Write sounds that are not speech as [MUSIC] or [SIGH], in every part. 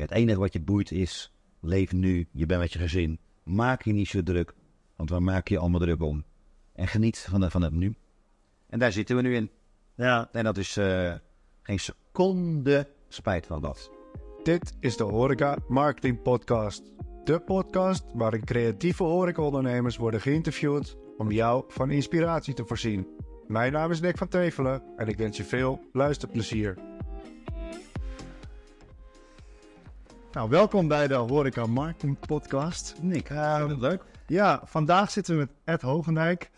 Het enige wat je boeit is, leef nu, je bent met je gezin. Maak je niet zo druk, want waar maak je allemaal druk om? En geniet van, de, van het nu. En daar zitten we nu in. Ja, En dat is eh, geen seconde spijt van dat. dit is de Horeca Marketing Podcast. De podcast waarin creatieve horecaondernemers worden geïnterviewd om jou van inspiratie te voorzien. Mijn naam is Nick van Tevelen en ik wens je veel luisterplezier. Nou, welkom bij de Horeca Marketing Podcast. Nick, Ehm, leuk. Ja, vandaag zitten we met Ed Hogendijk,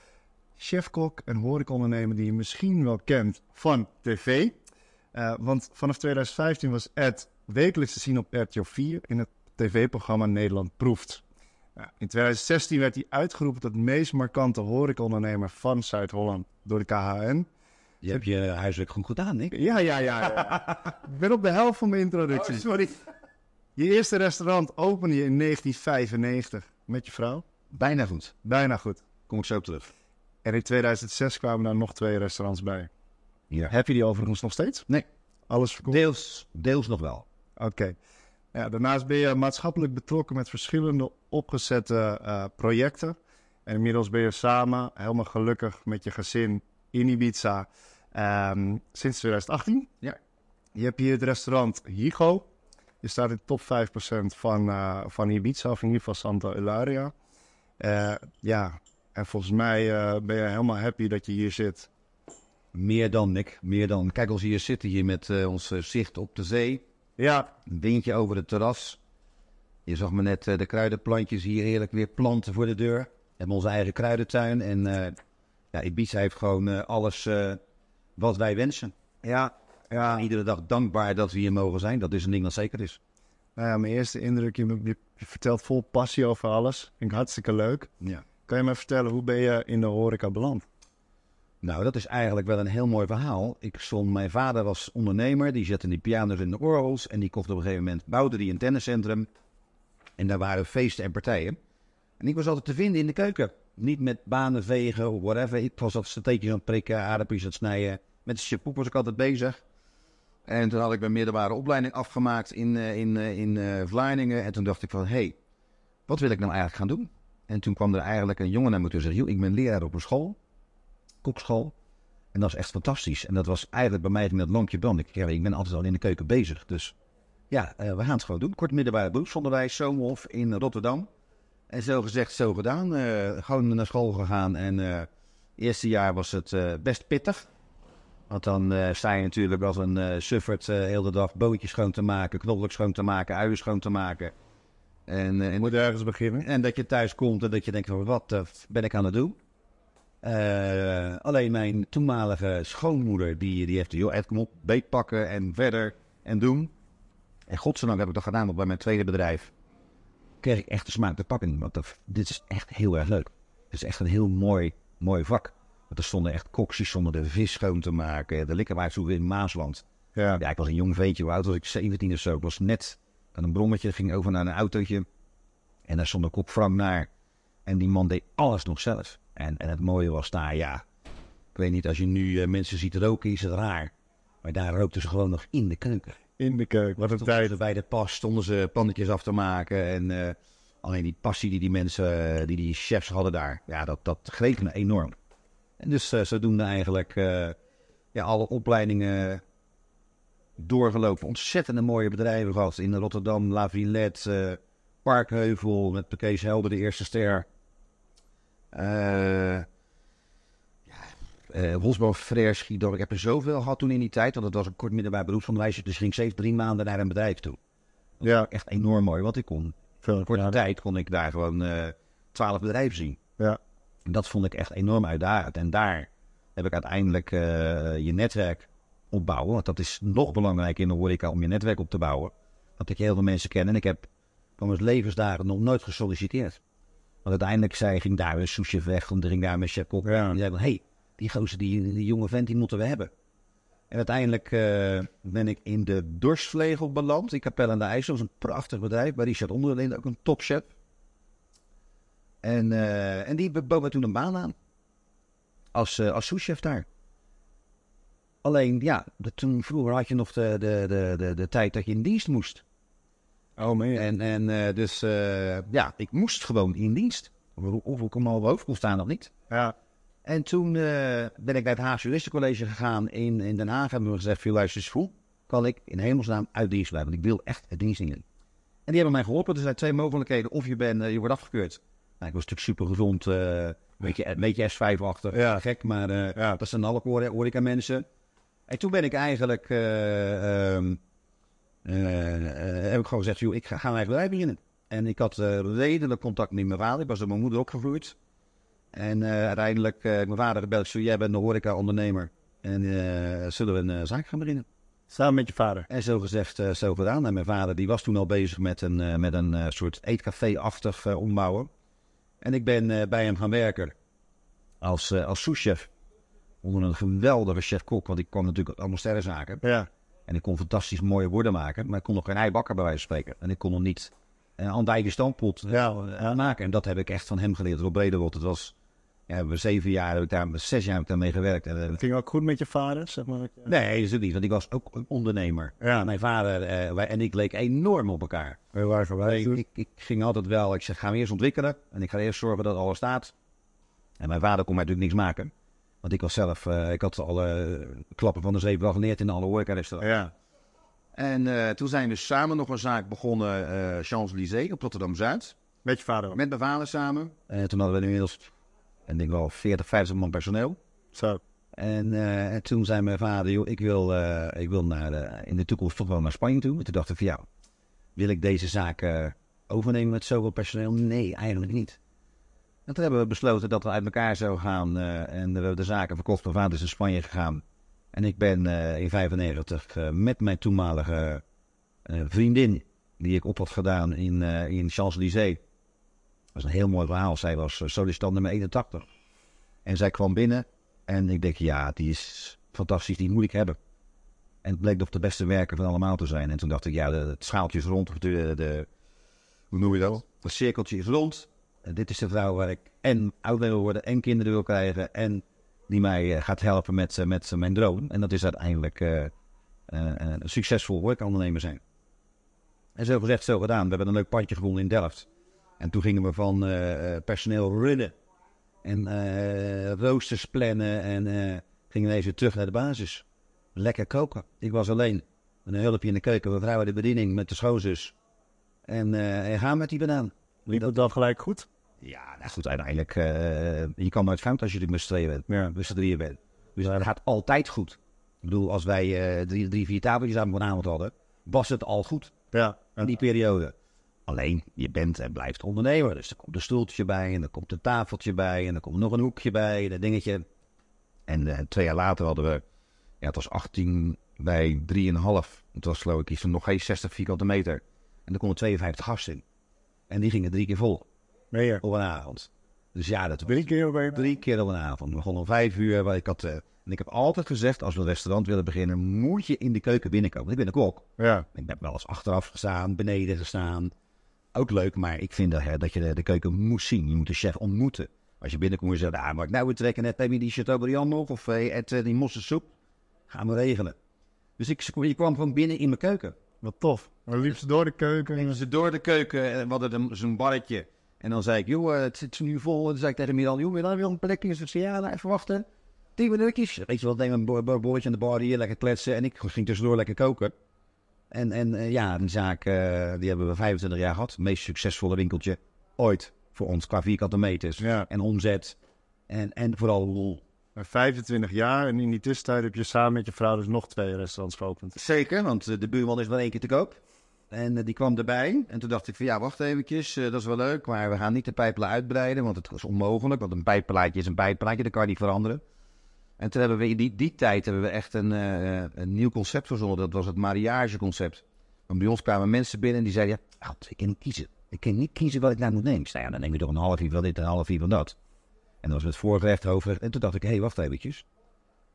chefkok en horecaondernemer die je misschien wel kent van tv. Eh, want vanaf 2015 was Ed wekelijks te zien op RTL 4 in het tv-programma Nederland Proeft. Nou, in 2016 werd hij uitgeroepen tot meest markante horecaondernemer van Zuid-Holland door de KHN. Je hebt je huiswerk goed gedaan, Nick. Ja, ja, ja. ja. [LAUGHS] ik ben op de helft van mijn introductie. Oh, sorry. Je eerste restaurant opende je in 1995 met je vrouw. Bijna goed. Bijna goed. Kom ik zo op terug. En in 2006 kwamen daar nog twee restaurants bij. Hier. Heb je die overigens nog steeds? Nee. Alles verkocht? Deels, deels nog wel. Oké. Ja, daarnaast ben je maatschappelijk betrokken met verschillende opgezette eh, projecten. En inmiddels ben je samen helemaal gelukkig met je gezin in Ibiza ehm, sinds 2018. Ja. Je hebt hier het restaurant Higo. Je staat in de top 5% van, eh, van Ibiza, of in ieder geval Santa Eularia. Eh, ja, en volgens mij eh, ben je helemaal happy dat je hier zit. Meer dan, Nick. Meer dan. Kijk, als we hier zitten hier met ons zicht op de zee. Ja, Een windje over het terras. Je zag me net de kruidenplantjes hier heerlijk weer planten voor de deur. We hebben onze eigen kruidentuin. En ja, Ibiza heeft gewoon alles wat wij wensen. ja, ja. Iedere dag dankbaar dat we hier mogen zijn. Dat is een ding dat zeker is. Nou ja, mijn eerste indruk, je, je vertelt vol passie over alles. Vind ik hartstikke leuk. Ja. Kan je me vertellen, hoe ben je in de horeca beland? Nou, dat is eigenlijk wel een heel mooi verhaal. Ik stond, mijn vader was ondernemer, die zette die piano's in de orgels en die kocht op een gegeven moment, bouwde die een tenniscentrum. En daar waren feesten en partijen. En ik was altijd te vinden in de keuken. Niet met banen vegen of whatever. Ik was altijd steekjes aan het prikken, aardappeltjes aan het snijden. Met de was ik altijd bezig. En toen had ik mijn middelbare opleiding afgemaakt in, eh, in, eh, in eh, Vlaardingen. En toen dacht ik van, hé, hey, wat wil ik nou eigenlijk gaan doen? En toen kwam er eigenlijk een jongen naar me toe en zei, joh, ik ben leraar op een school kokschool. En dat is echt fantastisch. En dat was eigenlijk bij mij dat lampje brand. Ik, ja, ik ben altijd al in de keuken bezig. Dus ja, we gaan het gewoon doen. Kort middelbare beroepsonderwijs, Zomerhof in Rotterdam. En zo gezegd, zo gedaan. Gewoon naar school gegaan. En eerste jaar was het best pittig. Want dan eh, sta je natuurlijk als een eh suffert eh, heel de dag bootjes schoon te maken, knoflook schoon te maken, uien schoon te maken. En, en Moet ergens beginnen. en dat je thuis komt en dat je denkt van wat eh, ben ik aan het doen? Alleen mijn toenmalige schoonmoeder die, die heeft joh Ed kom op, beet pakken en verder en doen. En godzijdank heb ik dat gedaan, want bij mijn tweede bedrijf kreeg ik echt de smaak te pakken. Want dat, dit is echt heel erg leuk. Het is echt een heel mooi, mooi vak. Want er stonden echt koksies zonder de vis schoon te maken. De likkerwaarts in Maasland. Ja. Ja, ik was een jong ventje, hoe oud was ik? 17 of zo. Ik was net aan een brommetje, ging over naar een autootje. En daar stond een kop Frank naar. En die man deed alles nog zelf. En, en het mooie was daar, ja... Ik weet niet, als je nu eh, mensen ziet roken, is het raar. Maar daar rookten ze gewoon nog in de keuken. In de keuken. Wat een tijd. bij de pas, stonden ze pannetjes af te maken. En eh, alleen die passie die die mensen, eh, die die chefs hadden daar... Ja, dat, dat greep me enorm. En dus eh, zodoende eigenlijk eh, ja, alle opleidingen doorgelopen. Ontzettende mooie bedrijven gehad. In Rotterdam, La Villette, eh, Parkheuvel met Kees Helder, de eerste ster. Eh ja, eh Wolfsburg. Ik heb er zoveel gehad toen in die tijd. Want het was een kort middelbaar beroepsonderwijs. Dus ging ik steeds drie maanden naar een bedrijf toe. Ja, Echt enorm mooi. Want ik kon, veel korte tijd kon ik daar gewoon twaalf bedrijven zien. Ja. Dat vond ik echt enorm uitdagend. En daar heb ik uiteindelijk eh, je netwerk opbouwen. Want dat is nog belangrijker in de horeca om je netwerk op te bouwen. Want ik heel veel mensen ken. En ik heb van mijn levensdagen nog nooit gesolliciteerd. Want uiteindelijk zei, ging daar een sushi weg. En ging daar een chef kok. Ja. En zei van, hey, die gozer, die, die jonge vent, die moeten we hebben. En uiteindelijk eh, ben ik in de Dorstvlegel beland. In Capelle aan de IJssel. Dat is een prachtig bedrijf. Bij Richard Onderlind, ook een topchef. En, eh, en die bood me toen een baan aan. Als, eh als souschef daar. Alleen, ja, de- toen vroeger had je nog de, de, de, de, de tijd dat je in dienst moest. Oh, man. En, en eh, dus ja, ik moest gewoon in dienst. Of, ik om half hoofd kon staan of niet. Ja. En toen ben ik naar het Haagse Juristencollege gegaan in, in Den Haag. Hebben we gezegd, veel luister eens, hoe kan ik in hemelsnaam uit dienst blijven? Want ik wil echt het dienst in. En die hebben mij geholpen. Er zijn twee mogelijkheden. Of je, bent, je wordt afgekeurd. Nou, ik was natuurlijk super gezond. een beetje, een beetje S5-achtig. Ja. Gek, maar eh, Ja. dat zijn alle hoor- horeca mensen. En toen ben ik eigenlijk... eh, ehm, eh, eh, heb ik gewoon gezegd, joh, ik ga, ga mijn eigen bedrijf beginnen. En ik had eh, redelijk contact met mijn vader. Ik was door mijn moeder opgegroeid. En eh, uiteindelijk, eh, mijn vader belde, zo, jij bent een horeca-ondernemer. En eh, zullen we een eh, zaak gaan beginnen? Samen met je vader. En zo gezegd, eh, zo gedaan. En mijn vader die was toen al bezig met een, eh, met een eh, soort eetcafé-achtig eh, ombouwen. En ik ben eh, bij hem gaan werken als, eh als souschef. Onder een geweldige chef-kok, want ik kwam natuurlijk allemaal sterrenzaken. Ja. En ik kon fantastisch mooie woorden maken, maar ik kon nog geen eibakker bij wijze van spreken. En ik kon nog niet een andijke stoompot Ja, eh, maken. En dat heb ik echt van hem geleerd, Rob Brederwold. Het was, hebben we zeven jaar, heb ik daar, zes jaar heb ik daarmee gewerkt. En, eh, Ging ook goed met je vader, zeg maar. nee, is het niet, want ik was ook een ondernemer. Ja. Mijn vader eh, wij, en ik leken enorm op elkaar. Heel erg gewijs. Ik, ik, ik ging altijd wel, ik zeg, gaan we eerst ontwikkelen. En ik ga eerst zorgen dat alles staat. En mijn vader kon mij natuurlijk niks maken. Want ik was zelf, eh, ik had al eh, klappen van de zeep wel geleerd in alle horeca-restaurants. Ja. En toen zijn we samen nog een zaak begonnen, Champs-Élysées op Rotterdam-Zuid. Met je vader. Met mijn vader samen. En toen hadden we inmiddels, ik denk wel 40, 50 man personeel. Zo. En, eh, en toen zei mijn vader, joh, ik wil, eh, ik wil naar, eh, in de toekomst toch wel naar Spanje toe. En toen dacht ik van, ja, wil ik deze zaak overnemen met zoveel personeel? Nee, eigenlijk niet. En toen hebben we besloten dat we uit elkaar zouden gaan. en we hebben de zaken verkocht. Mijn vader is in Spanje gegaan. En ik ben in 95 eh, met mijn toenmalige vriendin, die ik op had gedaan in, in Champs-Élysées. Dat was een heel mooi verhaal. Zij was uh, solistant nummer 81. En zij kwam binnen en ik denk, ja, die is fantastisch, die moet ik hebben. En het bleek nog de beste werker van allemaal te zijn. En toen dacht ik, ja, het schaaltje is rond. De, de, hoe noem je dat? Het cirkeltje is rond. En dit is de vrouw waar ik en oud wil worden en kinderen wil krijgen. En die mij eh, gaat helpen met, eh, met mijn droom. En dat is uiteindelijk eh, eh, een succesvol horecaondernemer zijn. En zo gezegd, zo gedaan. We hebben een leuk pandje gevonden in Delft. En toen gingen we van eh, eh, personeel runnen. En eh, roosters plannen. En gingen we even terug naar de basis. Lekker koken. Ik was alleen. Met een hulpje in de keuken. Mijn vrouw in de bediening met de schoonzus. En, en gaan met die banaan. Liep het dan gelijk goed? Ja, nou goed, uiteindelijk. je kan nooit fout als je er met z'n tweeën bent. Ja. Met z'n drieën bent. Dus dat gaat altijd goed. Ik bedoel, als wij drie, drie, vier tafeltjes aan vanavond hadden, was het al goed Ja. in die periode. Alleen, je bent en blijft ondernemer. Dus er komt een stoeltje bij en er komt een tafeltje bij en er komt nog een hoekje bij en een dingetje. En eh, twee jaar later hadden we, ja, het was 18 bij 3,5. Het was geloof ik iets van nog geen 60 vierkante meter. En er konden 52 gasten in. En die gingen drie keer vol Meer. op een avond. Dus ja, dat Drie keer op een drie keer op een avond. We begonnen om vijf uur. waar Ik had, eh, en ik heb altijd gezegd, als we een restaurant willen beginnen, moet je in de keuken binnenkomen. Ik ben een kok. Ja. Ik heb wel eens achteraf gestaan, beneden gestaan. Ook leuk, maar ik vind dat, hè, dat je de, de keuken moet zien. Je moet de chef ontmoeten. Als je binnenkomt en je zegt, ah, maar nou, we trekken net heb je die Chateaubriand nog of eh, het, eh, die mossensoep. Gaan we regelen. Dus ik, je kwam gewoon binnen in mijn keuken. Wat tof. Dan liep ze door de keuken. Gingen ze door de keuken en we hadden zo'n barretje. En dan zei ik, joh, eh, het zit nu vol. En dan zei ik tegen Milan, joh, wil je een plekje? Ze zei, ja, nou, even wachten. Tien minuutjes. Weet je wel, neem een bo- bo- boordje aan de bar hier, lekker kletsen. En ik ging tussendoor lekker koken. En, en eh, ja, die zaak, eh, die hebben we 25 jaar gehad. Het meest succesvolle winkeltje ooit voor ons qua vierkante meters. Ja. En omzet. En, en vooral lol. Maar 25 jaar en in die tussentijd heb je samen met je vrouw dus nog twee restaurants geopend. Zeker, want eh, de buurman is wel één keer te koop. En die kwam erbij. En toen dacht ik van ja, wacht eventjes, dat is wel leuk. Maar we gaan niet de pijpelen uitbreiden, want het is onmogelijk. Want een pijpplaatje is een pijpplaatje, dat kan je niet veranderen. En toen hebben we in die, die tijd hebben we echt een, eh, een nieuw concept verzonnen. Dat was het mariageconcept. Want bij ons kwamen mensen binnen en die zeiden... Ja, God, ik kan niet kiezen. Ik kan niet kiezen wat ik nou moet nemen. Ik zei, ja, dan neem je toch een half uur van dit en een half uur van dat. En dat was met voorgerecht, hoofdgerecht. En toen dacht ik, hé, hey, wacht eventjes.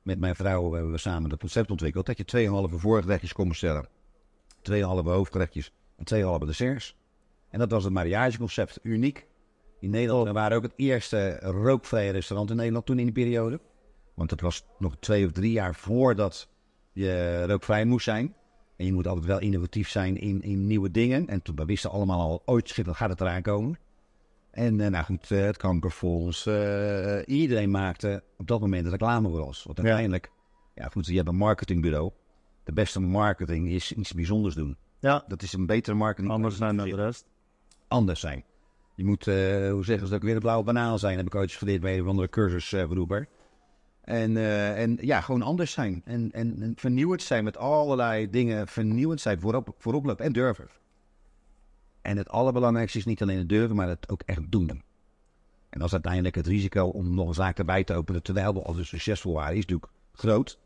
Met mijn vrouw hebben we samen het concept ontwikkeld... dat je 2,5 voorgerechtjes kon bestellen. 2,5 hoofdgerechtjes en 2,5 desserts. En dat was het mariageconcept. Uniek. In Nederland. We waren ook het eerste rookvrije restaurant in Nederland toen in die periode. Want het was nog twee of drie jaar voordat je rookvrij moest zijn. En je moet altijd wel innovatief zijn in, in nieuwe dingen. En toen we wisten allemaal al, ooit Schiphol gaat het eraan komen. En eh, nou goed, eh, het kankerfonds. eh, iedereen maakte op dat moment reclame voor ons. Want uiteindelijk, ja. goed, je hebt een marketingbureau. De beste marketing is iets bijzonders doen. Ja, Dat is een betere marketing. anders dan de rest. Anders zijn. Je moet, hoe zeggen ze dat, weer een blauwe banaan zijn. Heb ik ooit eens geleerd bij een andere cursus vroeger. En, eh, en ja, gewoon anders zijn. En, en, en vernieuwend zijn met allerlei dingen. Vernieuwend zijn, voorop, vooroplopen en durven. En het allerbelangrijkste is niet alleen het durven, maar het ook echt doen. En dat is uiteindelijk het risico om nog een zaak erbij te openen terwijl we al dus succesvol waren, is natuurlijk groot.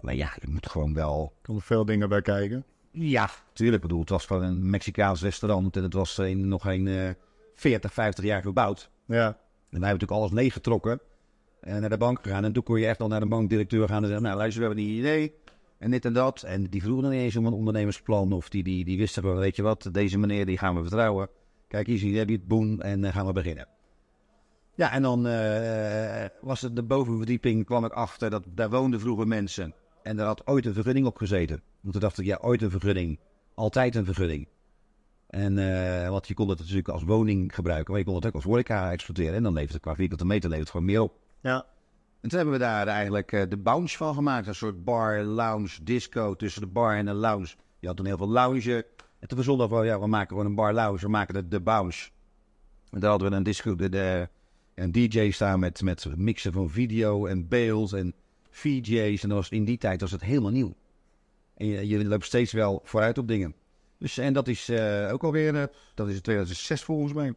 Maar ja, je moet gewoon wel Er komen veel dingen bij kijken. ja, tuurlijk. Ik bedoel, het was gewoon een Mexicaans restaurant en het was in, nog geen eh 40, 50 jaar gebouwd. Ja, En wij hebben natuurlijk alles leeggetrokken en naar de bank gegaan. En toen kon je echt al naar de bankdirecteur gaan en zeggen, nou luister, we hebben een idee. En dit en dat. En die vroegen dan niet eens om een ondernemersplan. Of die, die, die wisten gewoon, weet je wat, deze meneer die gaan we vertrouwen. Kijk, hier heb je het boen en dan gaan we beginnen. Ja, en dan eh, was het de bovenverdieping, kwam ik achter, dat daar woonden vroeger mensen. En daar had ooit een vergunning op gezeten. Want toen dacht ik, ja, ooit een vergunning. Altijd een vergunning. En, eh, want je kon het natuurlijk als woning gebruiken, maar je kon het ook als horeca exploiteren. En dan levert het qua vierkante meter levert gewoon meer op. ja, En toen hebben we daar eigenlijk eh, de bounce van gemaakt. Een soort bar, lounge, disco tussen de bar en de lounge. Je had toen heel veel lounge. En toen verzonnen we, ja, we maken gewoon een bar lounge. We maken de, de bounce. En daar hadden we een disco, de, de, een DJ staan met, met mixen van video en beeld en VJ's. En dat was, in die tijd was het helemaal nieuw. En je, je loopt steeds wel vooruit op dingen. Dus, en dat is eh, ook alweer, eh, dat is in 2006 volgens mij.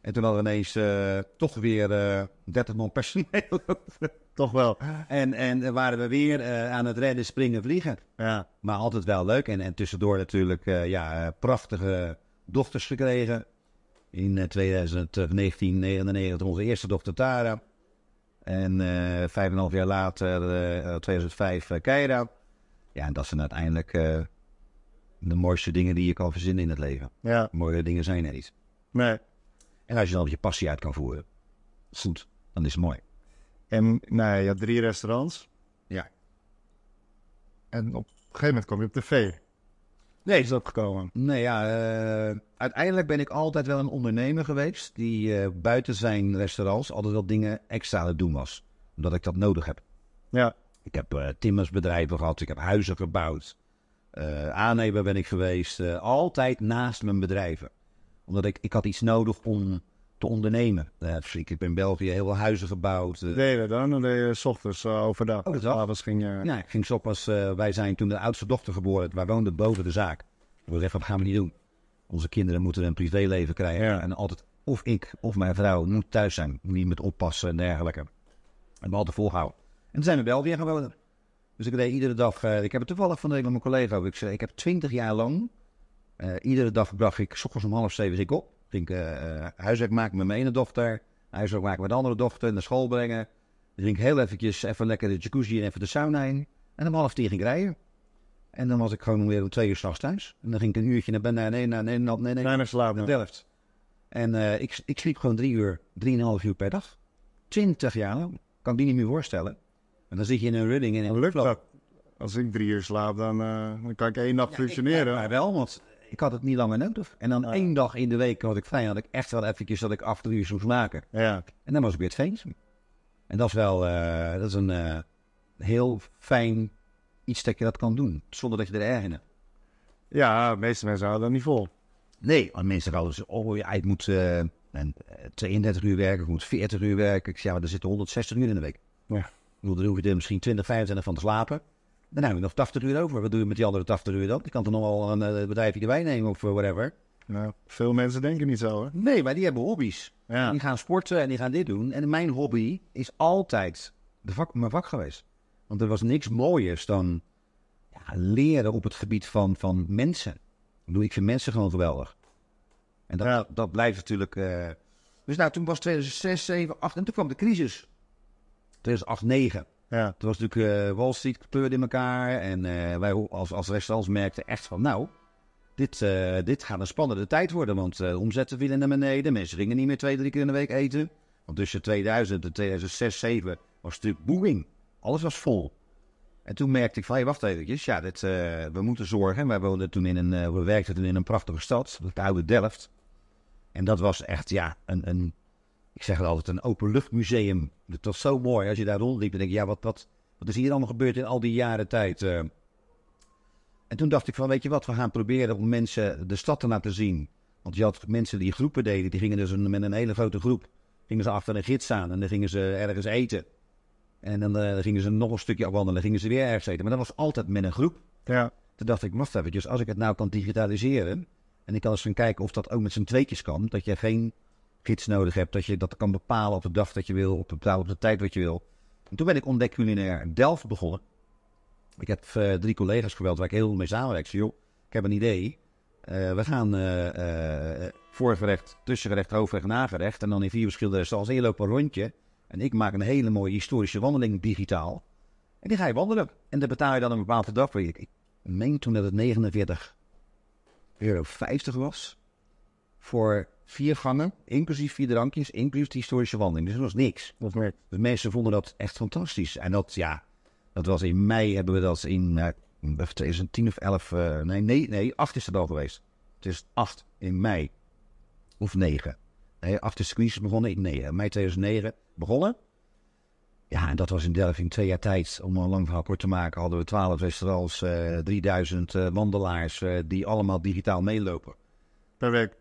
En toen hadden we ineens eh, toch weer eh 30 man personeel. [LAUGHS] toch wel. En, en waren we weer eh, aan het redden, springen, vliegen. Ja, Maar altijd wel leuk. En, en tussendoor natuurlijk ja, prachtige dochters gekregen. In eh, 2019, 99 onze eerste dochter Tara. En vijf en een half jaar later, eh, 2005, eh, Keira. Ja, en dat zijn uiteindelijk de mooiste dingen die je kan verzinnen in het leven. ja, Mooie dingen zijn er niet. nee. En als je dan je passie uit kan voeren, goed, dan is het mooi. En nou, je had drie restaurants. Ja. En op een gegeven moment kwam je op tv. Nee, is dat gekomen? Nee, ja, eh, uiteindelijk ben ik altijd wel een ondernemer geweest die eh, buiten zijn restaurants altijd wel dingen extra aan het doen was. Omdat ik dat nodig heb. Ja, Ik heb eh, timmersbedrijven gehad, ik heb huizen gebouwd. aannemer ben ik geweest, altijd naast mijn bedrijven. Omdat ik, ik had iets nodig om te ondernemen. Eh, dus ik heb in België heel veel huizen gebouwd. eh, deden we dan? Dan deed je 's ochtends eh, overdag. Oh, dat. Avonds ging je... Nou, ik ging s ochtends, eh, wij zijn toen de oudste dochter geboren. Wij woonden boven de zaak. We dachten, wat gaan we niet doen? Onze kinderen moeten een privéleven krijgen. Ja. En altijd, of ik of mijn vrouw moet thuis zijn. Niet met oppassen en dergelijke. En we altijd volhouden. En toen zijn we weer gewoond. Dus ik deed iedere dag, eh, ik heb het toevallig van de week met mijn collega. Ik zei, ik heb twintig jaar lang, eh, iedere dag bracht ik, s ochtends om half zeven ik op. Ging ik eh, eh, huiswerk maken met mijn ene dochter. Huiswerk maken met de andere dochter, naar school brengen. Dan ging ik heel eventjes even lekker de jacuzzi en even de sauna in. En om half tien ging ik rijden. En dan was ik gewoon weer om twee uur s'nachts thuis. En dan ging ik een uurtje naar beneden, nee, naar, nee, nee, nee, nee, Bijna slaap. naar Delft. En eh, ik, ik sliep gewoon drie uur, drieënhalf uur per dag. Twintig jaar lang. Kan ik die niet meer voorstellen. En dan zit je in een running en Lukt dat? Als ik drie uur slaap, dan, eh, dan kan ik één dag functioneren. Maar wel, want ik had het niet langer nodig. En dan Ja. één dag in de week had ik vrij, had ik echt wel eventjes dat ik af drie uur moest maken. Ja, En dan was ik weer het feest. En dat is wel, eh, dat is een eh, heel fijn iets dat je dat kan doen, zonder dat je er erg in hebt. ja de meeste mensen houden dat niet vol. Nee, mensen gaan dus, oh ja, ik moet en, eh, 32 uur werken, ik moet 40 uur werken. Ik zeg, ja, maar er zitten 160 uur in de week. Ja. Ik bedoel, daar hoef je er misschien 20, 25 van te slapen. Dan heb je nog 80 uur over. Wat doe je met die andere 80 uur dan? Je kan toch nog wel een eh, bedrijfje erbij nemen of eh, whatever. Nou, veel mensen denken niet zo, hè? Nee, maar die hebben hobby's. Ja, Die gaan sporten en die gaan dit doen. En mijn hobby is altijd de vak, mijn vak geweest. Want er was niks mooiers dan ja, leren op het gebied van, van mensen. Ik bedoel, ik vind mensen gewoon geweldig. En dat, Ja. dat blijft natuurlijk... eh, Dus nou, toen was 2006, 7, 8 en toen kwam de crisis. 2008, 9. Ja, Toen was natuurlijk eh, Wall Street kleurde in elkaar. En eh, wij als, als restaurants merkten echt van, nou, dit, eh, dit gaat een spannende tijd worden. Want de omzetten vielen naar beneden. Mensen gingen niet meer twee, drie keer in de week eten. Want tussen 2000 en 2006, 2007 was het natuurlijk booming. Alles was vol. En toen merkte ik van, hey, wacht eventjes, ja, dit, we moeten zorgen. Wij woonden toen in een, we werkten toen in een prachtige stad, het oude Delft. En dat was echt, ja, een, een ik zeg het altijd, een openluchtmuseum. Het was zo mooi als je daar rondliep en denk je, ja, wat, wat, wat is hier allemaal gebeurd in al die jaren tijd? eh? En toen dacht ik van, weet je wat, we gaan proberen om mensen de stad te laten zien. Want je had mensen die groepen deden, die gingen dus een- met een hele grote groep, gingen ze achter een gids aan en dan gingen ze ergens eten. En dan eh, gingen ze nog een stukje afwandelen, dan gingen ze weer ergens eten. Maar dat was altijd met een groep. Ja, Toen dacht ik, wacht eventjes, als ik het nou kan digitaliseren... en ik kan eens gaan kijken of dat ook met z'n tweetjes kan... dat je geen gids nodig hebt, dat je dat kan bepalen op de dag dat je wil... op de, op de tijd wat je wil. En toen ben ik ontdekt culinair Delft begonnen. Ik heb eh, drie collega's geweld waar ik heel veel mee samenwerk. Zei, joh, ik heb een idee. Eh, we gaan eh, voorgerecht, tussengerecht, hoofdgerecht, nagerecht... en dan in vier verschillende restaurants. En je loopt een rondje... en ik maak een hele mooie historische wandeling digitaal... En die ga je wandelen. En daar betaal je dan een bepaalde dag voor. Ik, meen toen dat het 49 euro 50 was. Voor vier gangen, inclusief vier drankjes, inclusief de historische wandeling. Dus dat was niks. ik. De mensen vonden dat echt fantastisch. En dat, ja, dat was in mei hebben we dat in eh 2010 of 11, eh, nee, nee, nee, 8 is het al geweest. Het is 8 in mei. Of 9. Nee, 8 is de crisis begonnen in 9. Mei 2009 begonnen. Ja, en dat was in Delft in twee jaar tijd. Om een lang verhaal kort te maken, hadden we 12 restaurants, eh 3000 eh, wandelaars eh, die allemaal digitaal meelopen. Per week,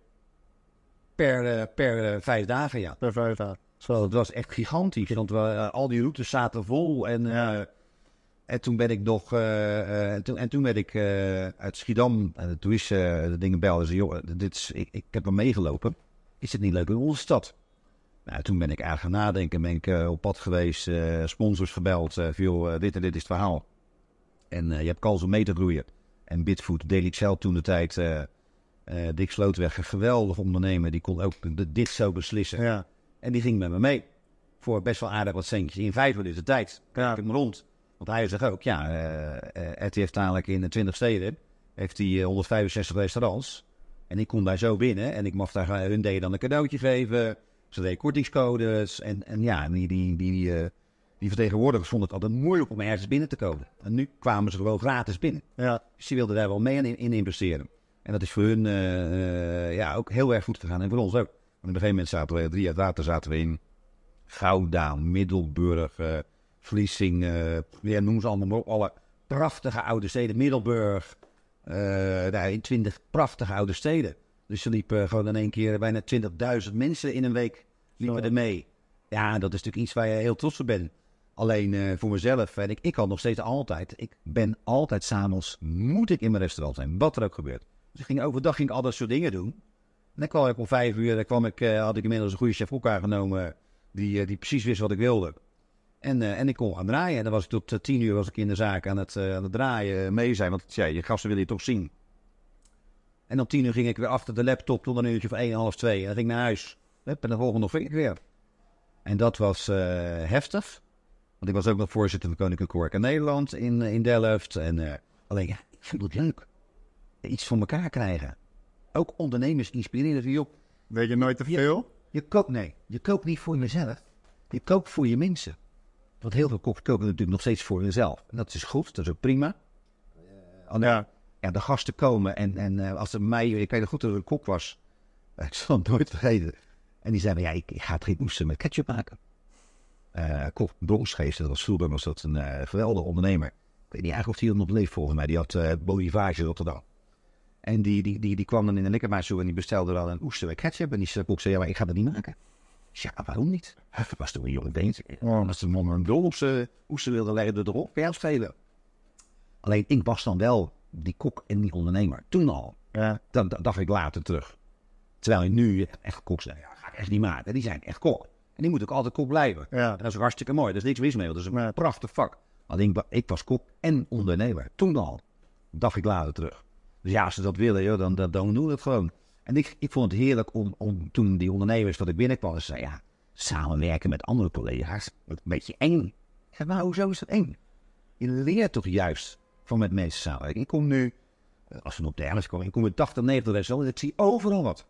Per, eh, per eh, vijf dagen, ja. per vijf dagen. Zo, het was echt gigantisch. Want we, eh, al die routes zaten vol. En, en toen ben ik nog. en, toen, en toen werd ik uit Schiedam. En toen is de dingen belden. Ze, joh, dit is, ik, ik heb er meegelopen. Is het niet leuk in onze stad? Nou, toen ben ik eigenlijk gaan nadenken. Ben ik op pad geweest. sponsors gebeld. viel, dit en dit is het verhaal. En je hebt kans om mee te groeien. En Bitfood, Daily Excel toen de tijd. Eh, Dick Slootweg, een geweldig ondernemer. Die kon ook de- dit zo beslissen. Ja, En die ging met me mee. Voor best wel aardig wat centjes. In vijf minuten tijd. Kijk ik hem rond. Want hij zegt ook, ja, eh eh, RTF dadelijk in 20 steden. Heeft hij eh, 165 restaurants. En ik kom daar zo binnen. En ik mag daar, hun deden dan een cadeautje geven. Ze deden kortingscodes. En, en ja, die, die, die, die vertegenwoordigers vonden het altijd moeilijk om ergens binnen te komen. En nu kwamen ze gewoon gratis binnen. ja, Dus die wilden daar wel mee in, in investeren. En dat is voor hun eh, eh, ja, ook heel erg goed gegaan. En voor ons ook. Want op een gegeven moment zaten we, drie jaar later zaten we in Gouda, Middelburg, eh ja, noem ze allemaal. Alle prachtige oude steden. Middelburg, daar in twintig prachtige oude steden. Dus er liepen gewoon in één keer bijna 20.000 mensen in een week liepen er mee. Ja, dat is natuurlijk iets waar je heel trots op bent. Alleen voor mezelf, en ik, ik had nog steeds altijd, ik ben altijd s'avonds, moet ik in mijn restaurant zijn, wat er ook gebeurt. Dus ik ging overdag ging ik al dat soort dingen doen. En dan kwam ik om vijf uur, dan kwam ik, eh, had ik inmiddels een goede chef ook aangenomen, die, eh, die precies wist wat ik wilde. En, eh, en ik kon gaan draaien. En dan was ik tot eh, tien uur was ik in de zaak aan het, aan het draaien, mee zijn. Want ja, je gasten willen je toch zien. En om tien uur ging ik weer achter de laptop tot een uurtje van één, half twee. En dan ging ik naar huis. En de volgende nog ging ik weer. En dat was heftig. Want ik was ook nog voorzitter van Koninklijke Horeca Nederland in, in Delft. En alleen, ja, ik vond het leuk. Iets van elkaar krijgen. Ook ondernemers inspireren. Dus, joh, weet je nooit te veel? je kookt, nee, je kookt niet voor jezelf. Je kookt voor je mensen. Want heel veel koks koken natuurlijk nog steeds voor zichzelf. En dat is goed, dat is ook prima. Alleen, Ja, ja, de gasten komen en, en eh, als er mij, ik weet nog goed dat er een kok was, [LAUGHS] ik zal het nooit vergeten. En die zei, ja, ik, ik ga het geen oester met ketchup maken. Eh kok Bronschees, dat was vroeger was dat een eh geweldige ondernemer. Ik weet niet eigenlijk of hij nog leeft volgens mij, die had eh Boniface Rotterdam. En die, die, die, die kwam dan in de likkermaas toe en die bestelde dan een oester met ketchup. En die zei- kok zei, ja, maar ik ga dat niet maken. Zei, Ja, waarom niet? Dat was toen een jonge beentje. Oh. Als de man een dol op zijn oester wilde leggen, erop, kan je schelen. Alleen ik was dan wel die kok en die ondernemer. Toen al. ja, Dat, dat dacht ik later terug. Terwijl je nu echt koks zijn. Ja, ga ik echt niet maken. Die zijn echt kok. En die moet ook altijd kok blijven. ja. En dat is ook hartstikke mooi. Daar is niks mis mee. Dat is een prachtig vak. Alleen ik, ik was kok en ondernemer. Toen al. Dacht ik later terug. Dus ja, als ze dat willen, joh, dan, dan, doen we het gewoon. En ik, ik vond het heerlijk om, om toen die ondernemers wat ik binnenkwam. Ze zeiden, ja, samenwerken met andere collega's. Een beetje eng. Ja, maar hoezo is dat eng? Je leert toch juist van met mensen samenwerken. Ik kom nu, eh, als we op de helft komen, ik kom met 80, 90 restaurants. Ik zie overal wat.